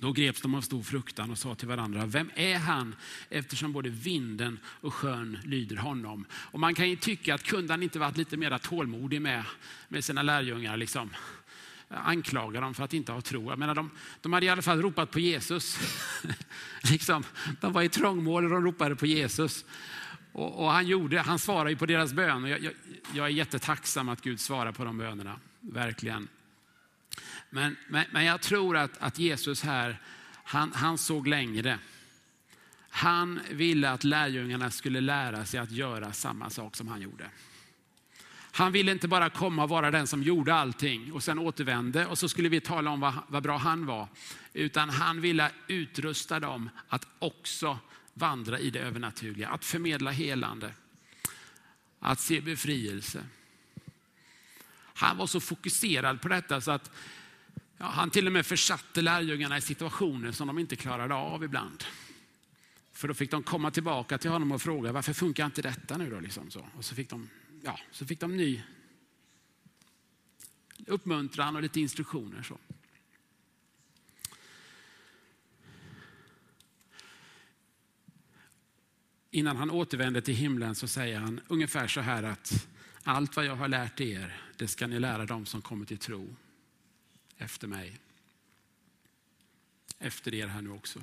Då greps de av stor fruktan och sa till varandra, vem är han eftersom både vinden och sjön lyder honom? Och man kan ju tycka att kunde han inte varit lite mer tålmodig med, med sina lärjungar? Liksom anklaga dem för att inte ha tro. Jag menar, de, de hade i alla fall ropat på Jesus. liksom, de var i trångmål och de ropade på Jesus. Och, och han, gjorde, han svarade ju på deras bön. Jag, jag, jag, är jättetacksam att Gud svarar på de bönerna, verkligen. Men, men, men jag tror att, att Jesus här, han, han såg längre. Han ville att lärjungarna skulle lära sig att göra samma sak som han gjorde. Han ville inte bara komma och vara den som gjorde allting och sen återvände och så skulle vi tala om vad, vad bra han var. Utan han ville utrusta dem att också vandra i det övernaturliga, att förmedla helande, att se befrielse. Han var så fokuserad på detta så att ja, han till och med försatte lärjungarna i situationer som de inte klarade av ibland. För då fick de komma tillbaka till honom och fråga varför funkar inte detta nu då? Liksom så. Och så fick de ja, så fick de ny uppmuntran och lite instruktioner. Så. Innan han återvänder till himlen så säger han ungefär så här att allt vad jag har lärt er, det ska ni lära dem som kommer till tro efter mig. Efter er här nu också.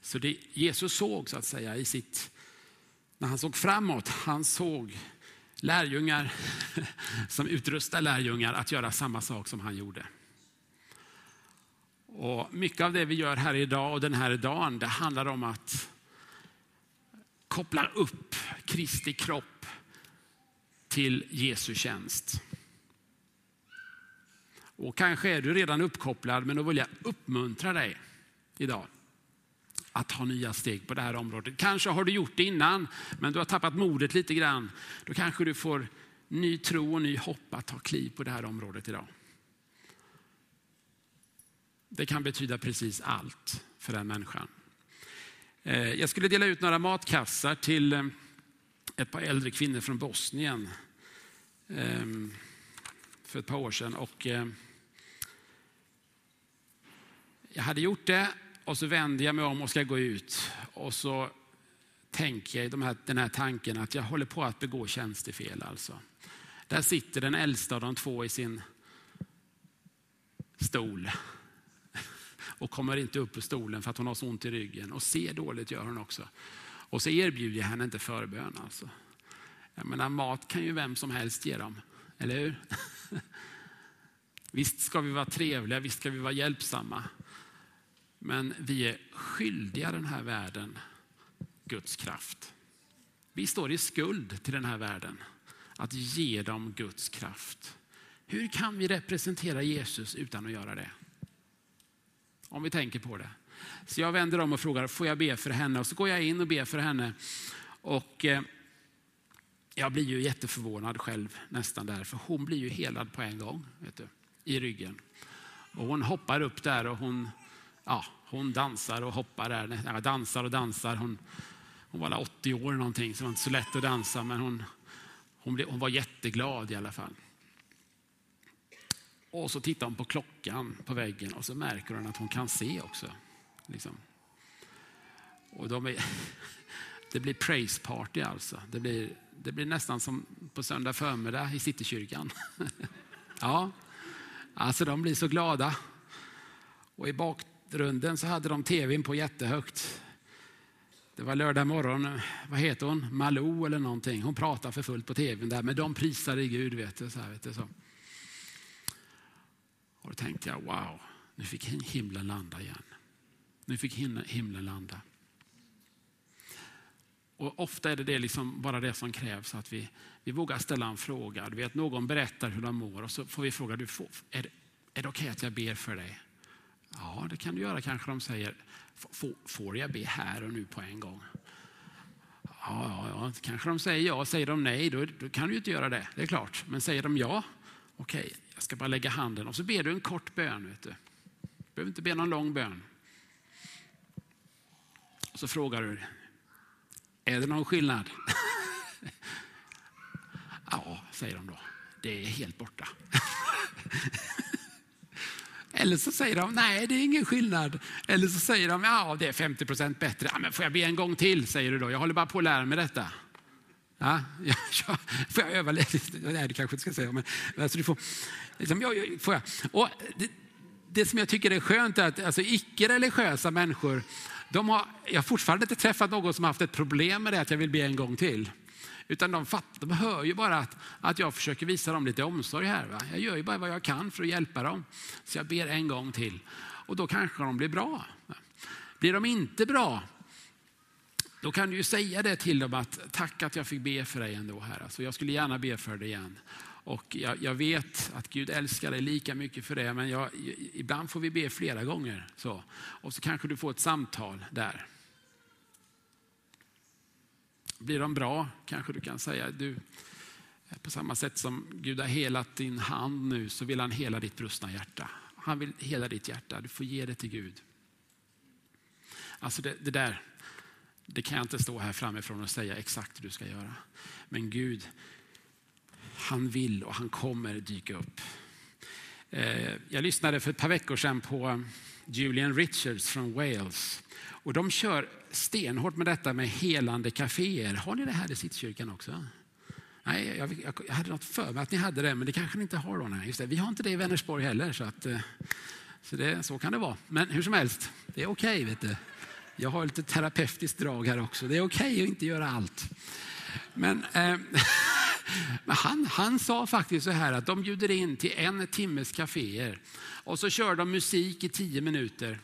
Så det Jesus såg så att säga i sitt när han såg framåt, han såg lärjungar som utrustar lärjungar att göra samma sak som han gjorde. Och mycket av det vi gör här idag och den här dagen, det handlar om att koppla upp Kristi kropp till Jesu tjänst. Och kanske är du redan uppkopplad, men då vill jag uppmuntra dig idag att ta nya steg på det här området. Kanske har du gjort det innan, men du har tappat modet lite grann. Då kanske du får ny tro och ny hopp att ta kliv på det här området idag. Det kan betyda precis allt för den människan. Eh, jag skulle dela ut några matkassar till eh, ett par äldre kvinnor från Bosnien ehm, för ett par år sedan. Och eh, jag hade gjort det och så vänder jag mig om och ska gå ut. Och så tänker jag de här, den här tanken att jag håller på att begå tjänstefel. Alltså. Där sitter den äldsta av de två i sin stol och kommer inte upp ur stolen för att hon har så ont i ryggen. Och ser dåligt gör hon också. Och så erbjuder jag henne inte förbön. Alltså. Jag menar, mat kan ju vem som helst ge dem, eller hur? Visst ska vi vara trevliga, visst ska vi vara hjälpsamma. Men vi är skyldiga den här världen Guds kraft. Vi står i skuld till den här världen att ge dem Guds kraft. Hur kan vi representera Jesus utan att göra det? Om vi tänker på det. Så jag vänder om och frågar, får jag be för henne? Och så går jag in och ber för henne. Och eh, jag blir ju jätteförvånad själv nästan där, för hon blir ju helad på en gång, vet du, i ryggen. Och hon hoppar upp där och hon ja, hon dansar och hoppar där. Ja, dansar och dansar. Hon, hon var 80 år någonting, så det var inte så lätt att dansa. Men hon, hon, blev, hon var jätteglad i alla fall. Och så tittar hon på klockan på väggen och så märker hon att hon kan se också. Liksom. Och de är, det blir praise party alltså. Det blir, det blir nästan som på söndag förmiddag i Citykyrkan. ja, alltså de blir så glada. Och i bak, runden så hade de tvn på jättehögt. Det var lördag morgon, vad heter hon, Malou eller någonting. Hon pratade för fullt på tvn där, men de prisade Gud. Vet du, så här, vet du, så. Och då tänkte jag, wow, nu fick himlen landa igen. Nu fick himlen landa. Och ofta är det, det liksom bara det som krävs, att vi, vi vågar ställa en fråga. Du vet, någon berättar hur de mår och så får vi fråga, du får, är, det, är det okej okay att jag ber för dig? Ja, det kan du göra kanske de säger. Får jag be här och nu på en gång? Ja, ja, ja. kanske de säger ja. Säger de nej, då, då kan du inte göra det. Det är klart. Men säger de ja, okej, okay, jag ska bara lägga handen och så ber du en kort bön. Vet du. du behöver inte be någon lång bön. Och Så frågar du, är det någon skillnad? ja, säger de då. Det är helt borta. Eller så säger de, nej det är ingen skillnad. Eller så säger de, ja det är 50 procent bättre. Ja, men får jag be en gång till, säger du då. Jag håller bara på att lära mig detta. Ja, jag, får jag öva lite? Nej, det kanske inte ska säga. Men, alltså, du får, liksom, ja, får jag. Och det, det som jag tycker är skönt är att alltså, icke-religiösa människor, de har, jag har fortfarande inte träffat någon som har haft ett problem med det att jag vill be en gång till. Utan de, fattar, de hör ju bara att, att jag försöker visa dem lite omsorg här. Va? Jag gör ju bara vad jag kan för att hjälpa dem. Så jag ber en gång till. Och då kanske de blir bra. Blir de inte bra, då kan du ju säga det till dem att tack att jag fick be för dig ändå här. Alltså jag skulle gärna be för dig igen. Och jag, jag, vet att Gud älskar dig lika mycket för det, men jag, ibland får vi be flera gånger. Så. Och så kanske du får ett samtal där. Blir de bra kanske du kan säga, du, på samma sätt som Gud har helat din hand nu så vill han hela ditt brustna hjärta. Han vill hela ditt hjärta, du får ge det till Gud. Alltså det, det där, det kan jag inte stå här framifrån och säga exakt hur du ska göra. Men Gud, han vill och han kommer dyka upp. Eh, jag lyssnade för ett par veckor sedan på Julian Richards från Wales. Och de kör stenhårt med detta med helande kaféer. Har ni det här i Sittkyrkan också? Nej, jag, jag, jag, hade något för mig att ni hade det, men det kanske ni inte har då. Nej, just det. Vi har inte det i Vänersborg heller, så, att, eh, så, det, så kan det vara. Men hur som helst, det är okej. Okay, Jag har lite terapeutiskt drag här också. Det är okej okay att inte göra allt. Men, eh, men han, han sa faktiskt så här att de bjuder in till en timmes kaféer och så kör de musik i tio minuter.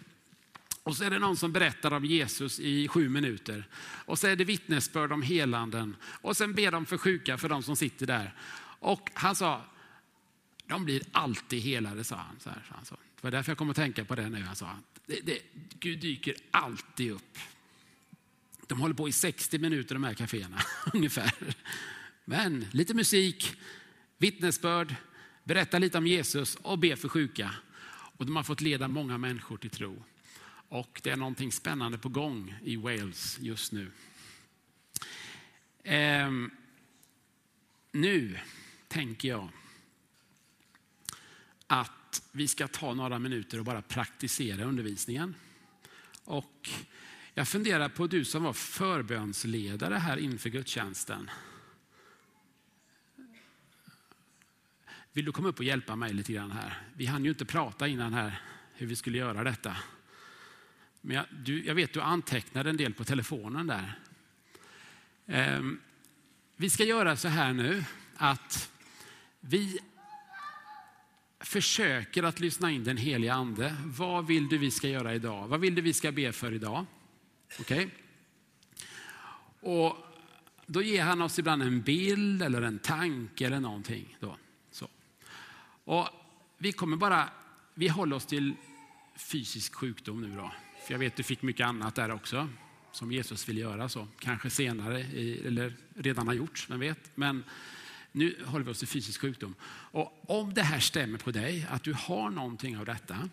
Och så är det någon som berättar om Jesus i sju minuter. Och så är det vittnesbörd om helanden. Och sen ber de för sjuka för de som sitter där. Och han sa, de blir alltid helade, sa han. Så här, så han sa. Det var därför jag kom att tänka på det nu. Han sa, det, det, Gud dyker alltid upp. De håller på i 60 minuter de här kaféerna ungefär. Men lite musik, vittnesbörd, berätta lite om Jesus och be för sjuka. Och de har fått leda många människor till tro. Och det är någonting spännande på gång i Wales just nu. Ehm, nu tänker jag att vi ska ta några minuter och bara praktisera undervisningen. Och jag funderar på du som var förbönsledare här inför gudstjänsten. Vill du komma upp och hjälpa mig lite grann här? Vi hann ju inte prata innan här hur vi skulle göra detta. Men jag, du, jag vet du antecknade en del på telefonen där. Ehm, vi ska göra så här nu att vi försöker att lyssna in den heliga ande. Vad vill du vi ska göra idag? Vad vill du vi ska be för idag? Okej? Okay? Och då ger han oss ibland en bild eller en tanke eller någonting. Då. Så. Och vi kommer bara, vi håller oss till fysisk sjukdom nu då. För jag vet du fick mycket annat där också som Jesus vill göra så. Kanske senare eller redan har gjorts, vem vet. Men nu håller vi oss till fysisk sjukdom. Och om det här stämmer på dig, att du har någonting av detta,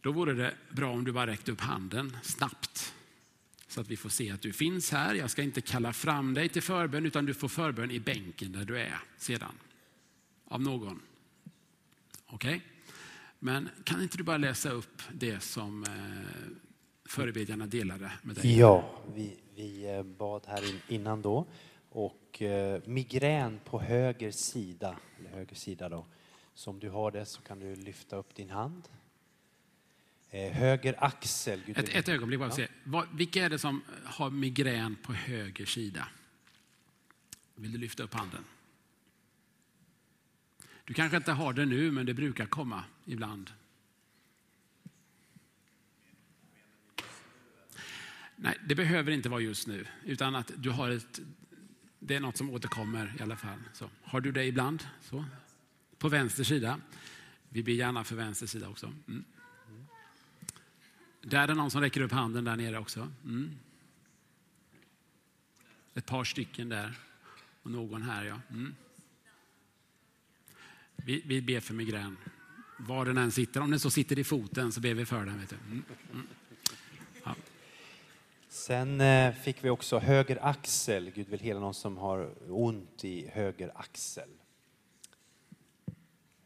då vore det bra om du bara räckte upp handen snabbt. Så att vi får se att du finns här. Jag ska inte kalla fram dig till förbön, utan du får förbön i bänken där du är sedan. Av någon. Okej? Okay? Men kan inte du bara läsa upp det som eh, förebedjarna delade med dig? Ja, vi, vi eh, bad här innan då. Och eh, migrän på höger sida, eller höger sida då. Så om du har det så kan du lyfta upp din hand. Eh, höger axel. Gud, ett, ett ögonblick bara. Ja. Se. Vilka är det som har migrän på höger sida? Vill du lyfta upp handen? Du kanske inte har det nu, men det brukar komma ibland. Nej, det behöver inte vara just nu, utan att du har ett, det är något som återkommer i alla fall. Så, har du det ibland? Så. På vänster sida. Vi ber gärna för vänster sida också. Mm. Där är det någon som räcker upp handen där nere också. Mm. Ett par stycken där. Och någon här ja. Mm. Vi, vi ber för migrän. Var den än sitter, om den så sitter i foten så ber vi för den. Vet du. Mm. Mm. Ja. Sen eh, fick vi också höger axel. Gud vill hela någon som har ont i höger axel.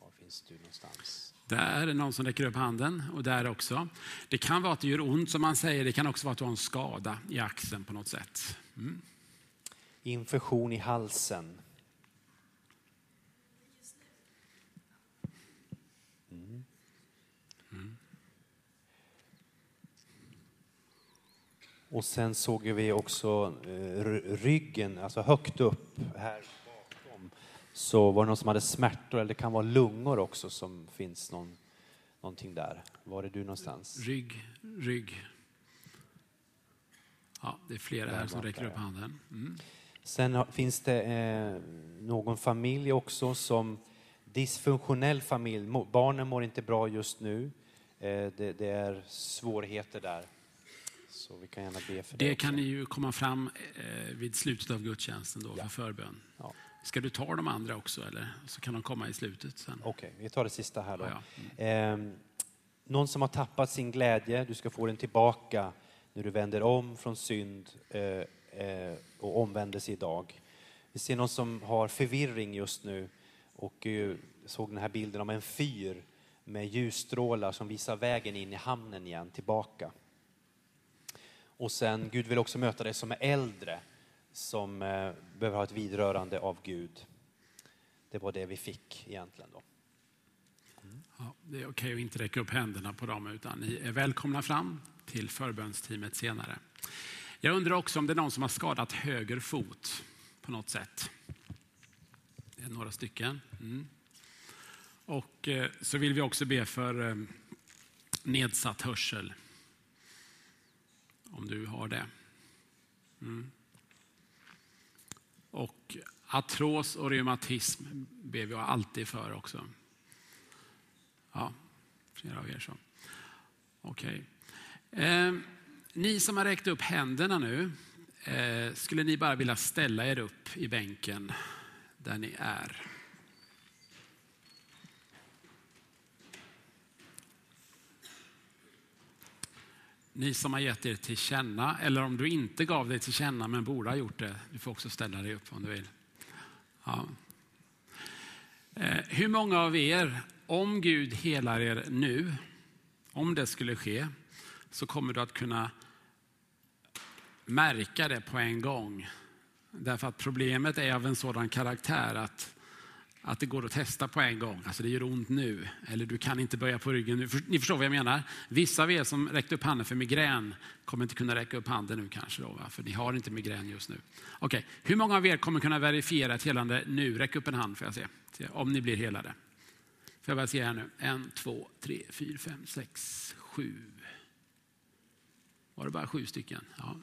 Var finns du någonstans? Där är det någon som räcker upp handen och där också. Det kan vara att det gör ont som man säger. Det kan också vara att du har en skada i axeln på något sätt. Mm. Infektion i halsen. Mm. Och sen såg vi också eh, ryggen, alltså högt upp här bakom, så var det någon som hade smärtor, eller det kan vara lungor också som finns någon, någonting där. Var är du någonstans? Rygg, rygg. Ja, det är flera här som räcker upp handen. Mm. Sen finns det eh, någon familj också som dysfunktionell familj. Barnen mår inte bra just nu. Eh, det, det, är svårigheter där. Så vi kan gärna be för det. Det kan ni ju komma fram eh, vid slutet av gudstjänsten då ja. för förbön. Ja. Ska du ta de andra också eller så kan de komma i slutet sen? Okej, okay, vi tar det sista här då. Ja, mm. eh, någon som har tappat sin glädje, du ska få den tillbaka när du vänder om från synd eh, eh, och omvändelse idag. Vi ser någon som har förvirring just nu och eh, såg den här bilden om en fyr med ljusstrålar som visar vägen in i hamnen igen, tillbaka. Och sen, Gud vill också möta dig som är äldre, som eh, behöver ha ett vidrörande av Gud. Det var det vi fick egentligen då. Mm. Ja, det är okej att inte räcka upp händerna på dem, utan ni är välkomna fram till förbönsteamet senare. Jag undrar också om det är någon som har skadat höger fot på något sätt. Det är några stycken. Mm. Och eh, så vill vi också be för eh, nedsatt hörsel. Om du har det. Mm. Och artros och reumatism ber vi alltid för också. Ja, flera av er så. Okej. Okay. Eh, ni som har räckt upp händerna nu, eh, skulle ni bara vilja ställa er upp i bänken där ni är. Ni som har gett er till känna, eller om du inte gav dig till känna men borde ha gjort det, du får också ställa dig upp om du vill. Ja. Eh, hur många av er, om Gud helar er nu, om det skulle ske, så kommer du att kunna märka det på en gång. Därför att problemet är av en sådan karaktär att, att det går att testa på en gång. Alltså det gör ont nu, eller du kan inte böja på ryggen nu. Ni förstår vad jag menar? Vissa av er som räckte upp handen för migrän kommer inte kunna räcka upp handen nu kanske, då, för ni har inte migrän just nu. Okej, okay. hur många av er kommer kunna verifiera ett helande nu? Räck upp en hand får jag se, om ni blir helade. Får jag bara se här nu. En, två, tre, fyra, fem, sex, sju. Var det bara sju stycken? Ja.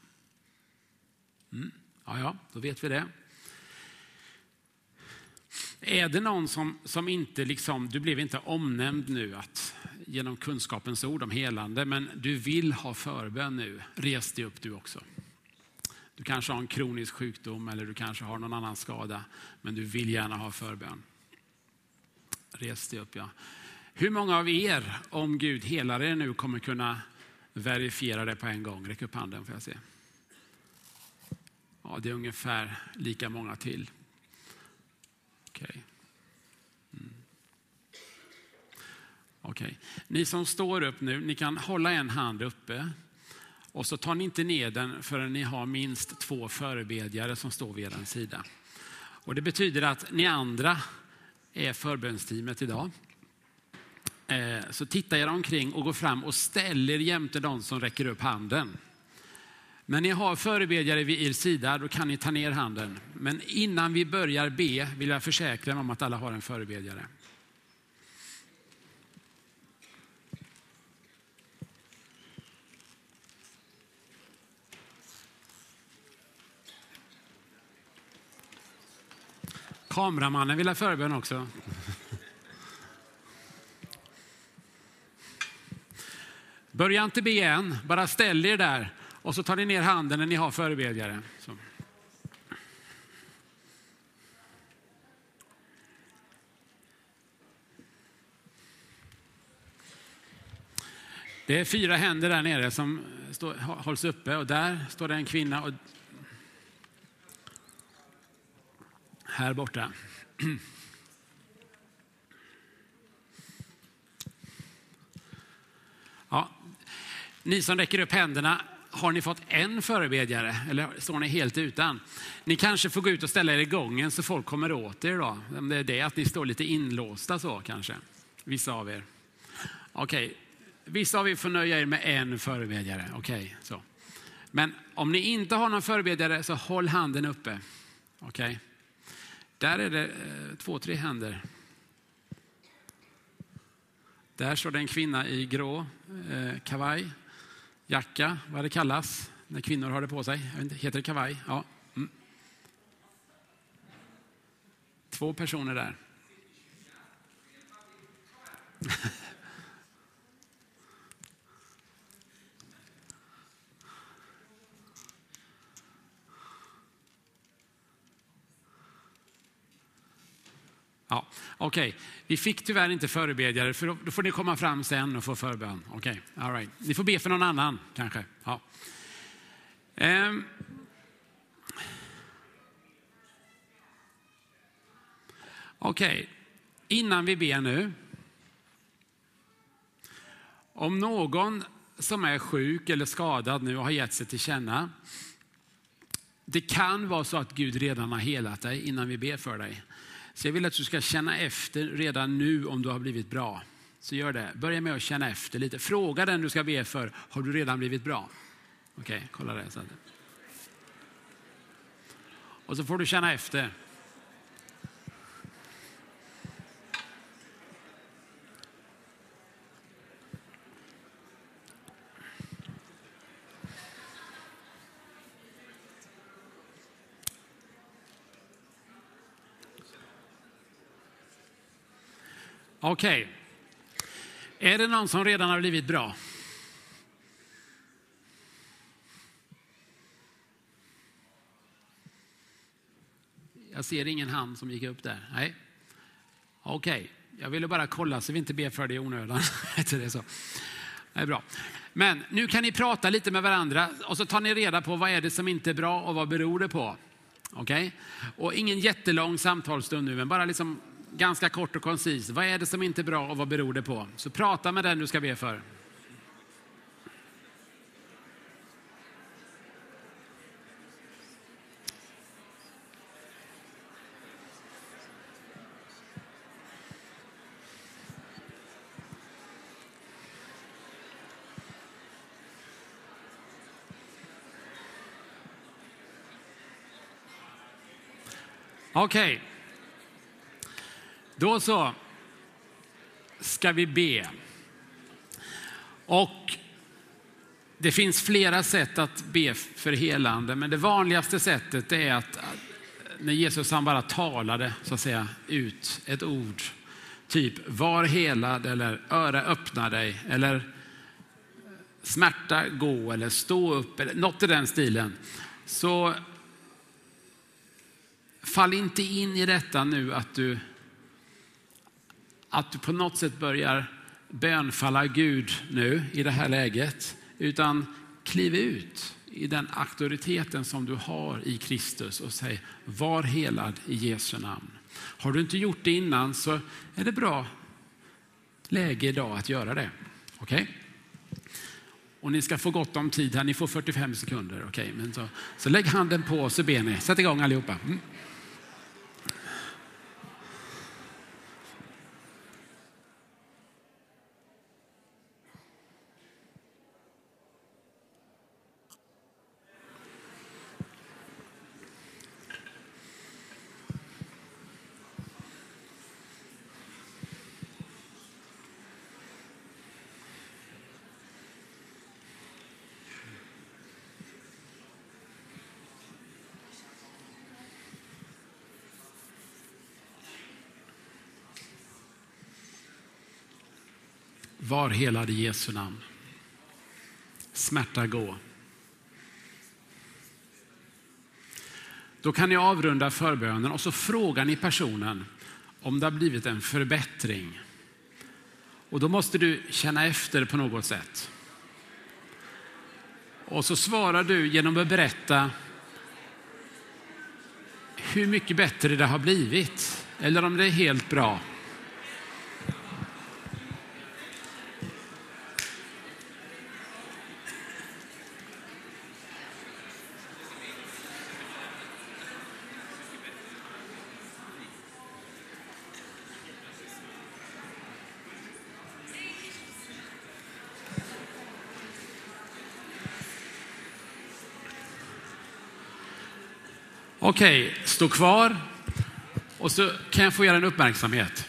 Mm. Ja, ja, då vet vi det. Är det någon som, som inte liksom, du blev inte omnämnd nu att genom kunskapens ord om helande, men du vill ha förbön nu, res dig upp du också. Du kanske har en kronisk sjukdom eller du kanske har någon annan skada, men du vill gärna ha förbön. Res dig upp, ja. Hur många av er, om Gud helar er nu, kommer kunna verifiera det på en gång? Räck upp handen får jag se. Ja, det är ungefär lika många till. Okej. Okay. Mm. Okay. Ni som står upp nu, ni kan hålla en hand uppe och så tar ni inte ner den förrän ni har minst två förebedjare som står vid er sida. Och det betyder att ni andra är förbönsteamet idag. Eh, så titta er omkring och gå fram och ställ er jämte de som räcker upp handen. Men ni har förebedjare vid er sida, då kan ni ta ner handen. Men innan vi börjar be vill jag försäkra mig om att alla har en förebedjare. Kameramannen vill ha förbön också. Börja inte be än, bara ställ er där och så tar ni ner handen när ni har förebedjare. Så. Det är fyra händer där nere som står, hålls uppe och där står det en kvinna. Och här borta. Ja, ni som räcker upp händerna, har ni fått en förebedjare eller står ni helt utan? Ni kanske får gå ut och ställa er i gången så folk kommer åt er då. Om det är det att ni står lite inlåsta så kanske, vissa av er. Okej, okay. vissa av er får nöja er med en förebedjare. Okej, okay, så. Men om ni inte har någon förebedjare så håll handen uppe. Okej. Okay. Där är det eh, två, tre händer. Där står det en kvinna i grå eh, kavaj, jacka, vad det kallas när kvinnor har det på sig. Heter det kavaj? Ja. Mm. Två personer där. Ja, Okej, okay. vi fick tyvärr inte förebedjare, för då får ni komma fram sen och få förbön. Okej, okay. all right. Ni får be för någon annan kanske. Ja. Um. Okej, okay. innan vi ber nu. Om någon som är sjuk eller skadad nu har gett sig till känna. Det kan vara så att Gud redan har helat dig innan vi ber för dig. Så jag vill att du ska känna efter redan nu om du har blivit bra. Så gör det. Börja med att känna efter lite. Fråga den du ska be för, har du redan blivit bra? Okej, okay, kolla det. Och så får du känna efter. Okej. Okay. Är det någon som redan har blivit bra? Jag ser ingen hand som gick upp där. Nej. Okej, okay. jag ville bara kolla så vi inte ber för det i onödan. det är så. Det är bra. Men nu kan ni prata lite med varandra och så tar ni reda på vad är det som inte är bra och vad beror det på. Okej? Okay? Och ingen jättelång samtalsstund nu, men bara liksom ganska kort och koncist. Vad är det som inte är bra och vad beror det på? Så prata med den du ska be för. Okej. Okay. Då så ska vi be. Och det finns flera sätt att be för helande, men det vanligaste sättet är att eh, när Jesus han bara talade så att säga ut ett ord, typ var helad eller öra öppna dig eller eh, smärta gå eller stå upp eller något i den stilen. Så fall inte in i detta nu att du att du på något sätt börjar bönfalla Gud nu i det här läget, utan kliv ut i den auktoriteten som du har i Kristus och säg var helad i Jesu namn. Har du inte gjort det innan så är det bra läge idag att göra det. Okej? Okay? Och ni ska få gott om tid här, ni får 45 sekunder. Okay? Men så, så lägg handen på så ber ni. Sätt igång allihopa. Mm. Var helad i Jesu namn. Smärta gå. Då kan ni avrunda förbönen och så frågar ni personen om det har blivit en förbättring. Och då måste du känna efter på något sätt. Och så svarar du genom att berätta hur mycket bättre det har blivit eller om det är helt bra. Okej, stå kvar. Och så kan jag få göra en uppmärksamhet.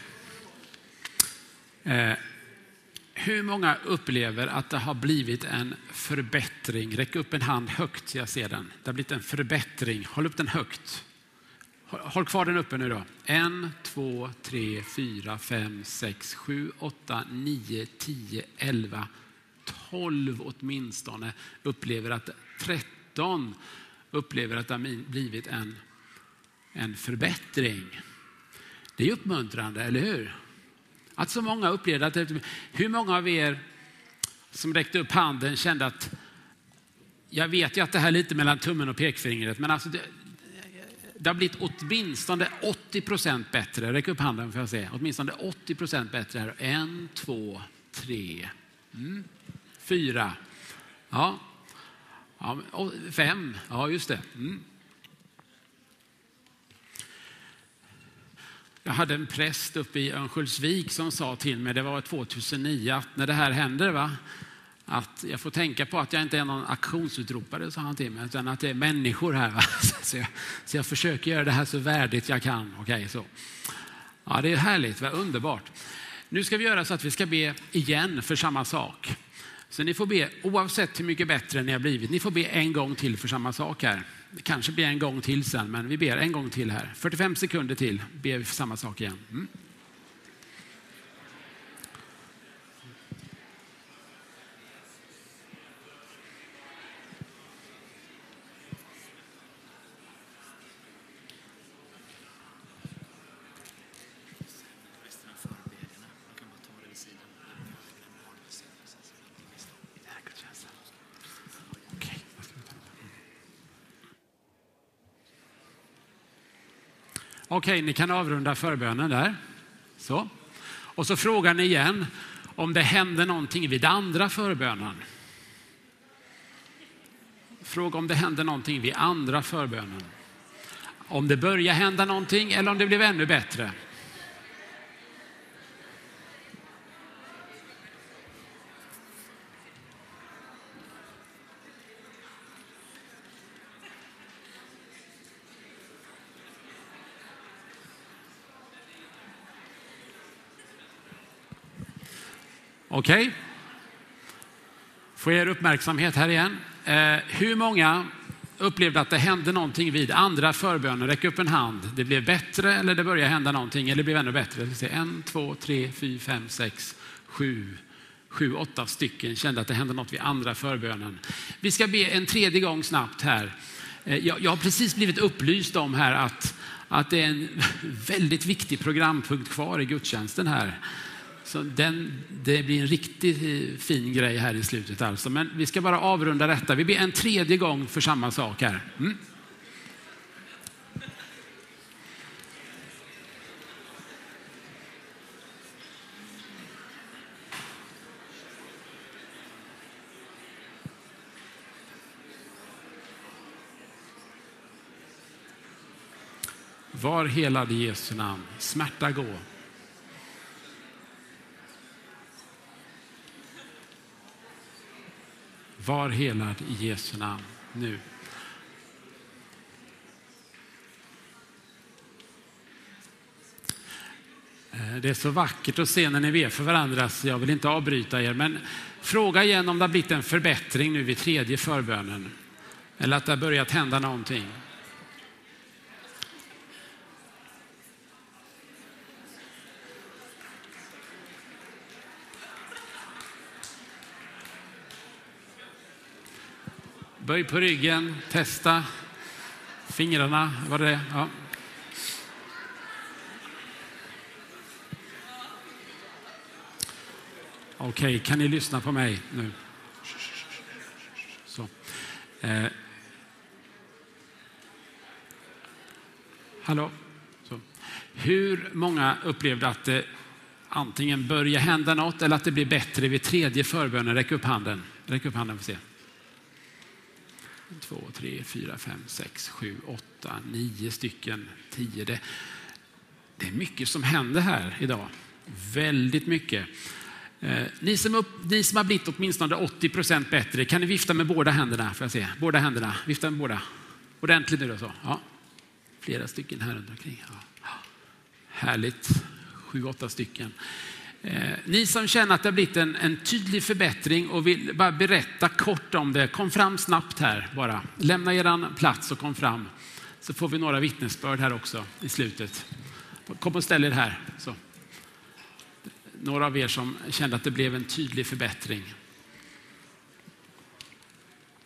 Eh, hur många upplever att det har blivit en förbättring? Räck upp en hand högt så jag ser den. Det har blivit en förbättring. Håll upp den högt. Håll kvar den uppe nu då. En, två, tre, fyra, fem, sex, sju, åtta, nio, tio, elva, tolv åtminstone upplever att 13 upplever att det har blivit en, en förbättring. Det är uppmuntrande, eller hur? Att så många upplevde att det, hur många av er som räckte upp handen kände att jag vet ju att det här är lite mellan tummen och pekfingret, men alltså det, det har blivit åtminstone 80 procent bättre. Räck upp handen får jag se. Åtminstone 80 procent bättre. Här. En, två, tre, mm, fyra. Ja, Ja, fem, ja just det. Mm. Jag hade en präst uppe i Örnsköldsvik som sa till mig, det var 2009, att när det här händer, va, att jag får tänka på att jag inte är någon aktionsutropare, sa han till mig, utan att det är människor här. Va? Så, jag, så jag försöker göra det här så värdigt jag kan. Okay, så. Ja, det är härligt, va? underbart. Nu ska vi göra så att vi ska be igen för samma sak. Så ni får be, oavsett hur mycket bättre ni har blivit, ni får be en gång till för samma sak här. Det kanske blir en gång till sen, men vi ber en gång till här. 45 sekunder till ber vi för samma sak igen. Mm. Okej, ni kan avrunda förbönen där. Så. Och så frågar ni igen om det hände någonting vid andra förbönen. Fråga om det hände någonting vid andra förbönen. Om det börjar hända någonting eller om det blev ännu bättre. Okej? Okay. Får er uppmärksamhet här igen. Eh, hur många upplevde att det hände någonting vid andra förböner? Räck upp en hand. Det blev bättre eller det började hända någonting eller det blev ännu bättre. En, två, tre, fyra, fem, sex, sju, sju, åtta stycken kände att det hände något vid andra förbönen. Vi ska be en tredje gång snabbt här. Eh, jag, jag har precis blivit upplyst om här att, att det är en väldigt viktig programpunkt kvar i gudstjänsten här. Så den, det blir en riktigt eh, fin grej här i slutet alltså. Men vi ska bara avrunda detta. Vi ber en tredje gång för samma sak här. Mm. Var helad i Jesu namn. Smärta gå. Var helad i Jesu namn nu. Eh, det är så vackert att se när ni ber för varandra, så jag vill inte avbryta er. Men fråga igen om det har blivit en förbättring nu vid tredje förbönen. Eller att det har börjat hända någonting. Böj på ryggen, testa fingrarna. Var det ja. Okej, okay, kan ni lyssna på mig nu? Så. Eh. Hallå? Så. Hur många upplevde att det antingen börjar hända något eller att det blir bättre vid tredje förbönen? Räck upp handen. Räck upp handen för se. Två, tre, fyra, fem, sex, sju, åtta, nio stycken, tio. Det, det är mycket som händer här idag. Väldigt mycket. Eh, ni, som upp, ni som har blivit åtminstone 80 procent bättre, kan ni vifta med båda händerna? Får jag se? Båda händerna. Vifta med båda. Ordentligt nu då. Så. Ja. Flera stycken här runt omkring. Ja. Härligt. Sju, åtta stycken. Eh, ni som känner att det har blivit en, en, tydlig förbättring och vill bara berätta kort om det, kom fram snabbt här bara. Lämna er plats och kom fram. Så får vi några vittnesbörd här också i slutet. Kom och ställ er här. Så. Några av er som kände att det blev en tydlig förbättring.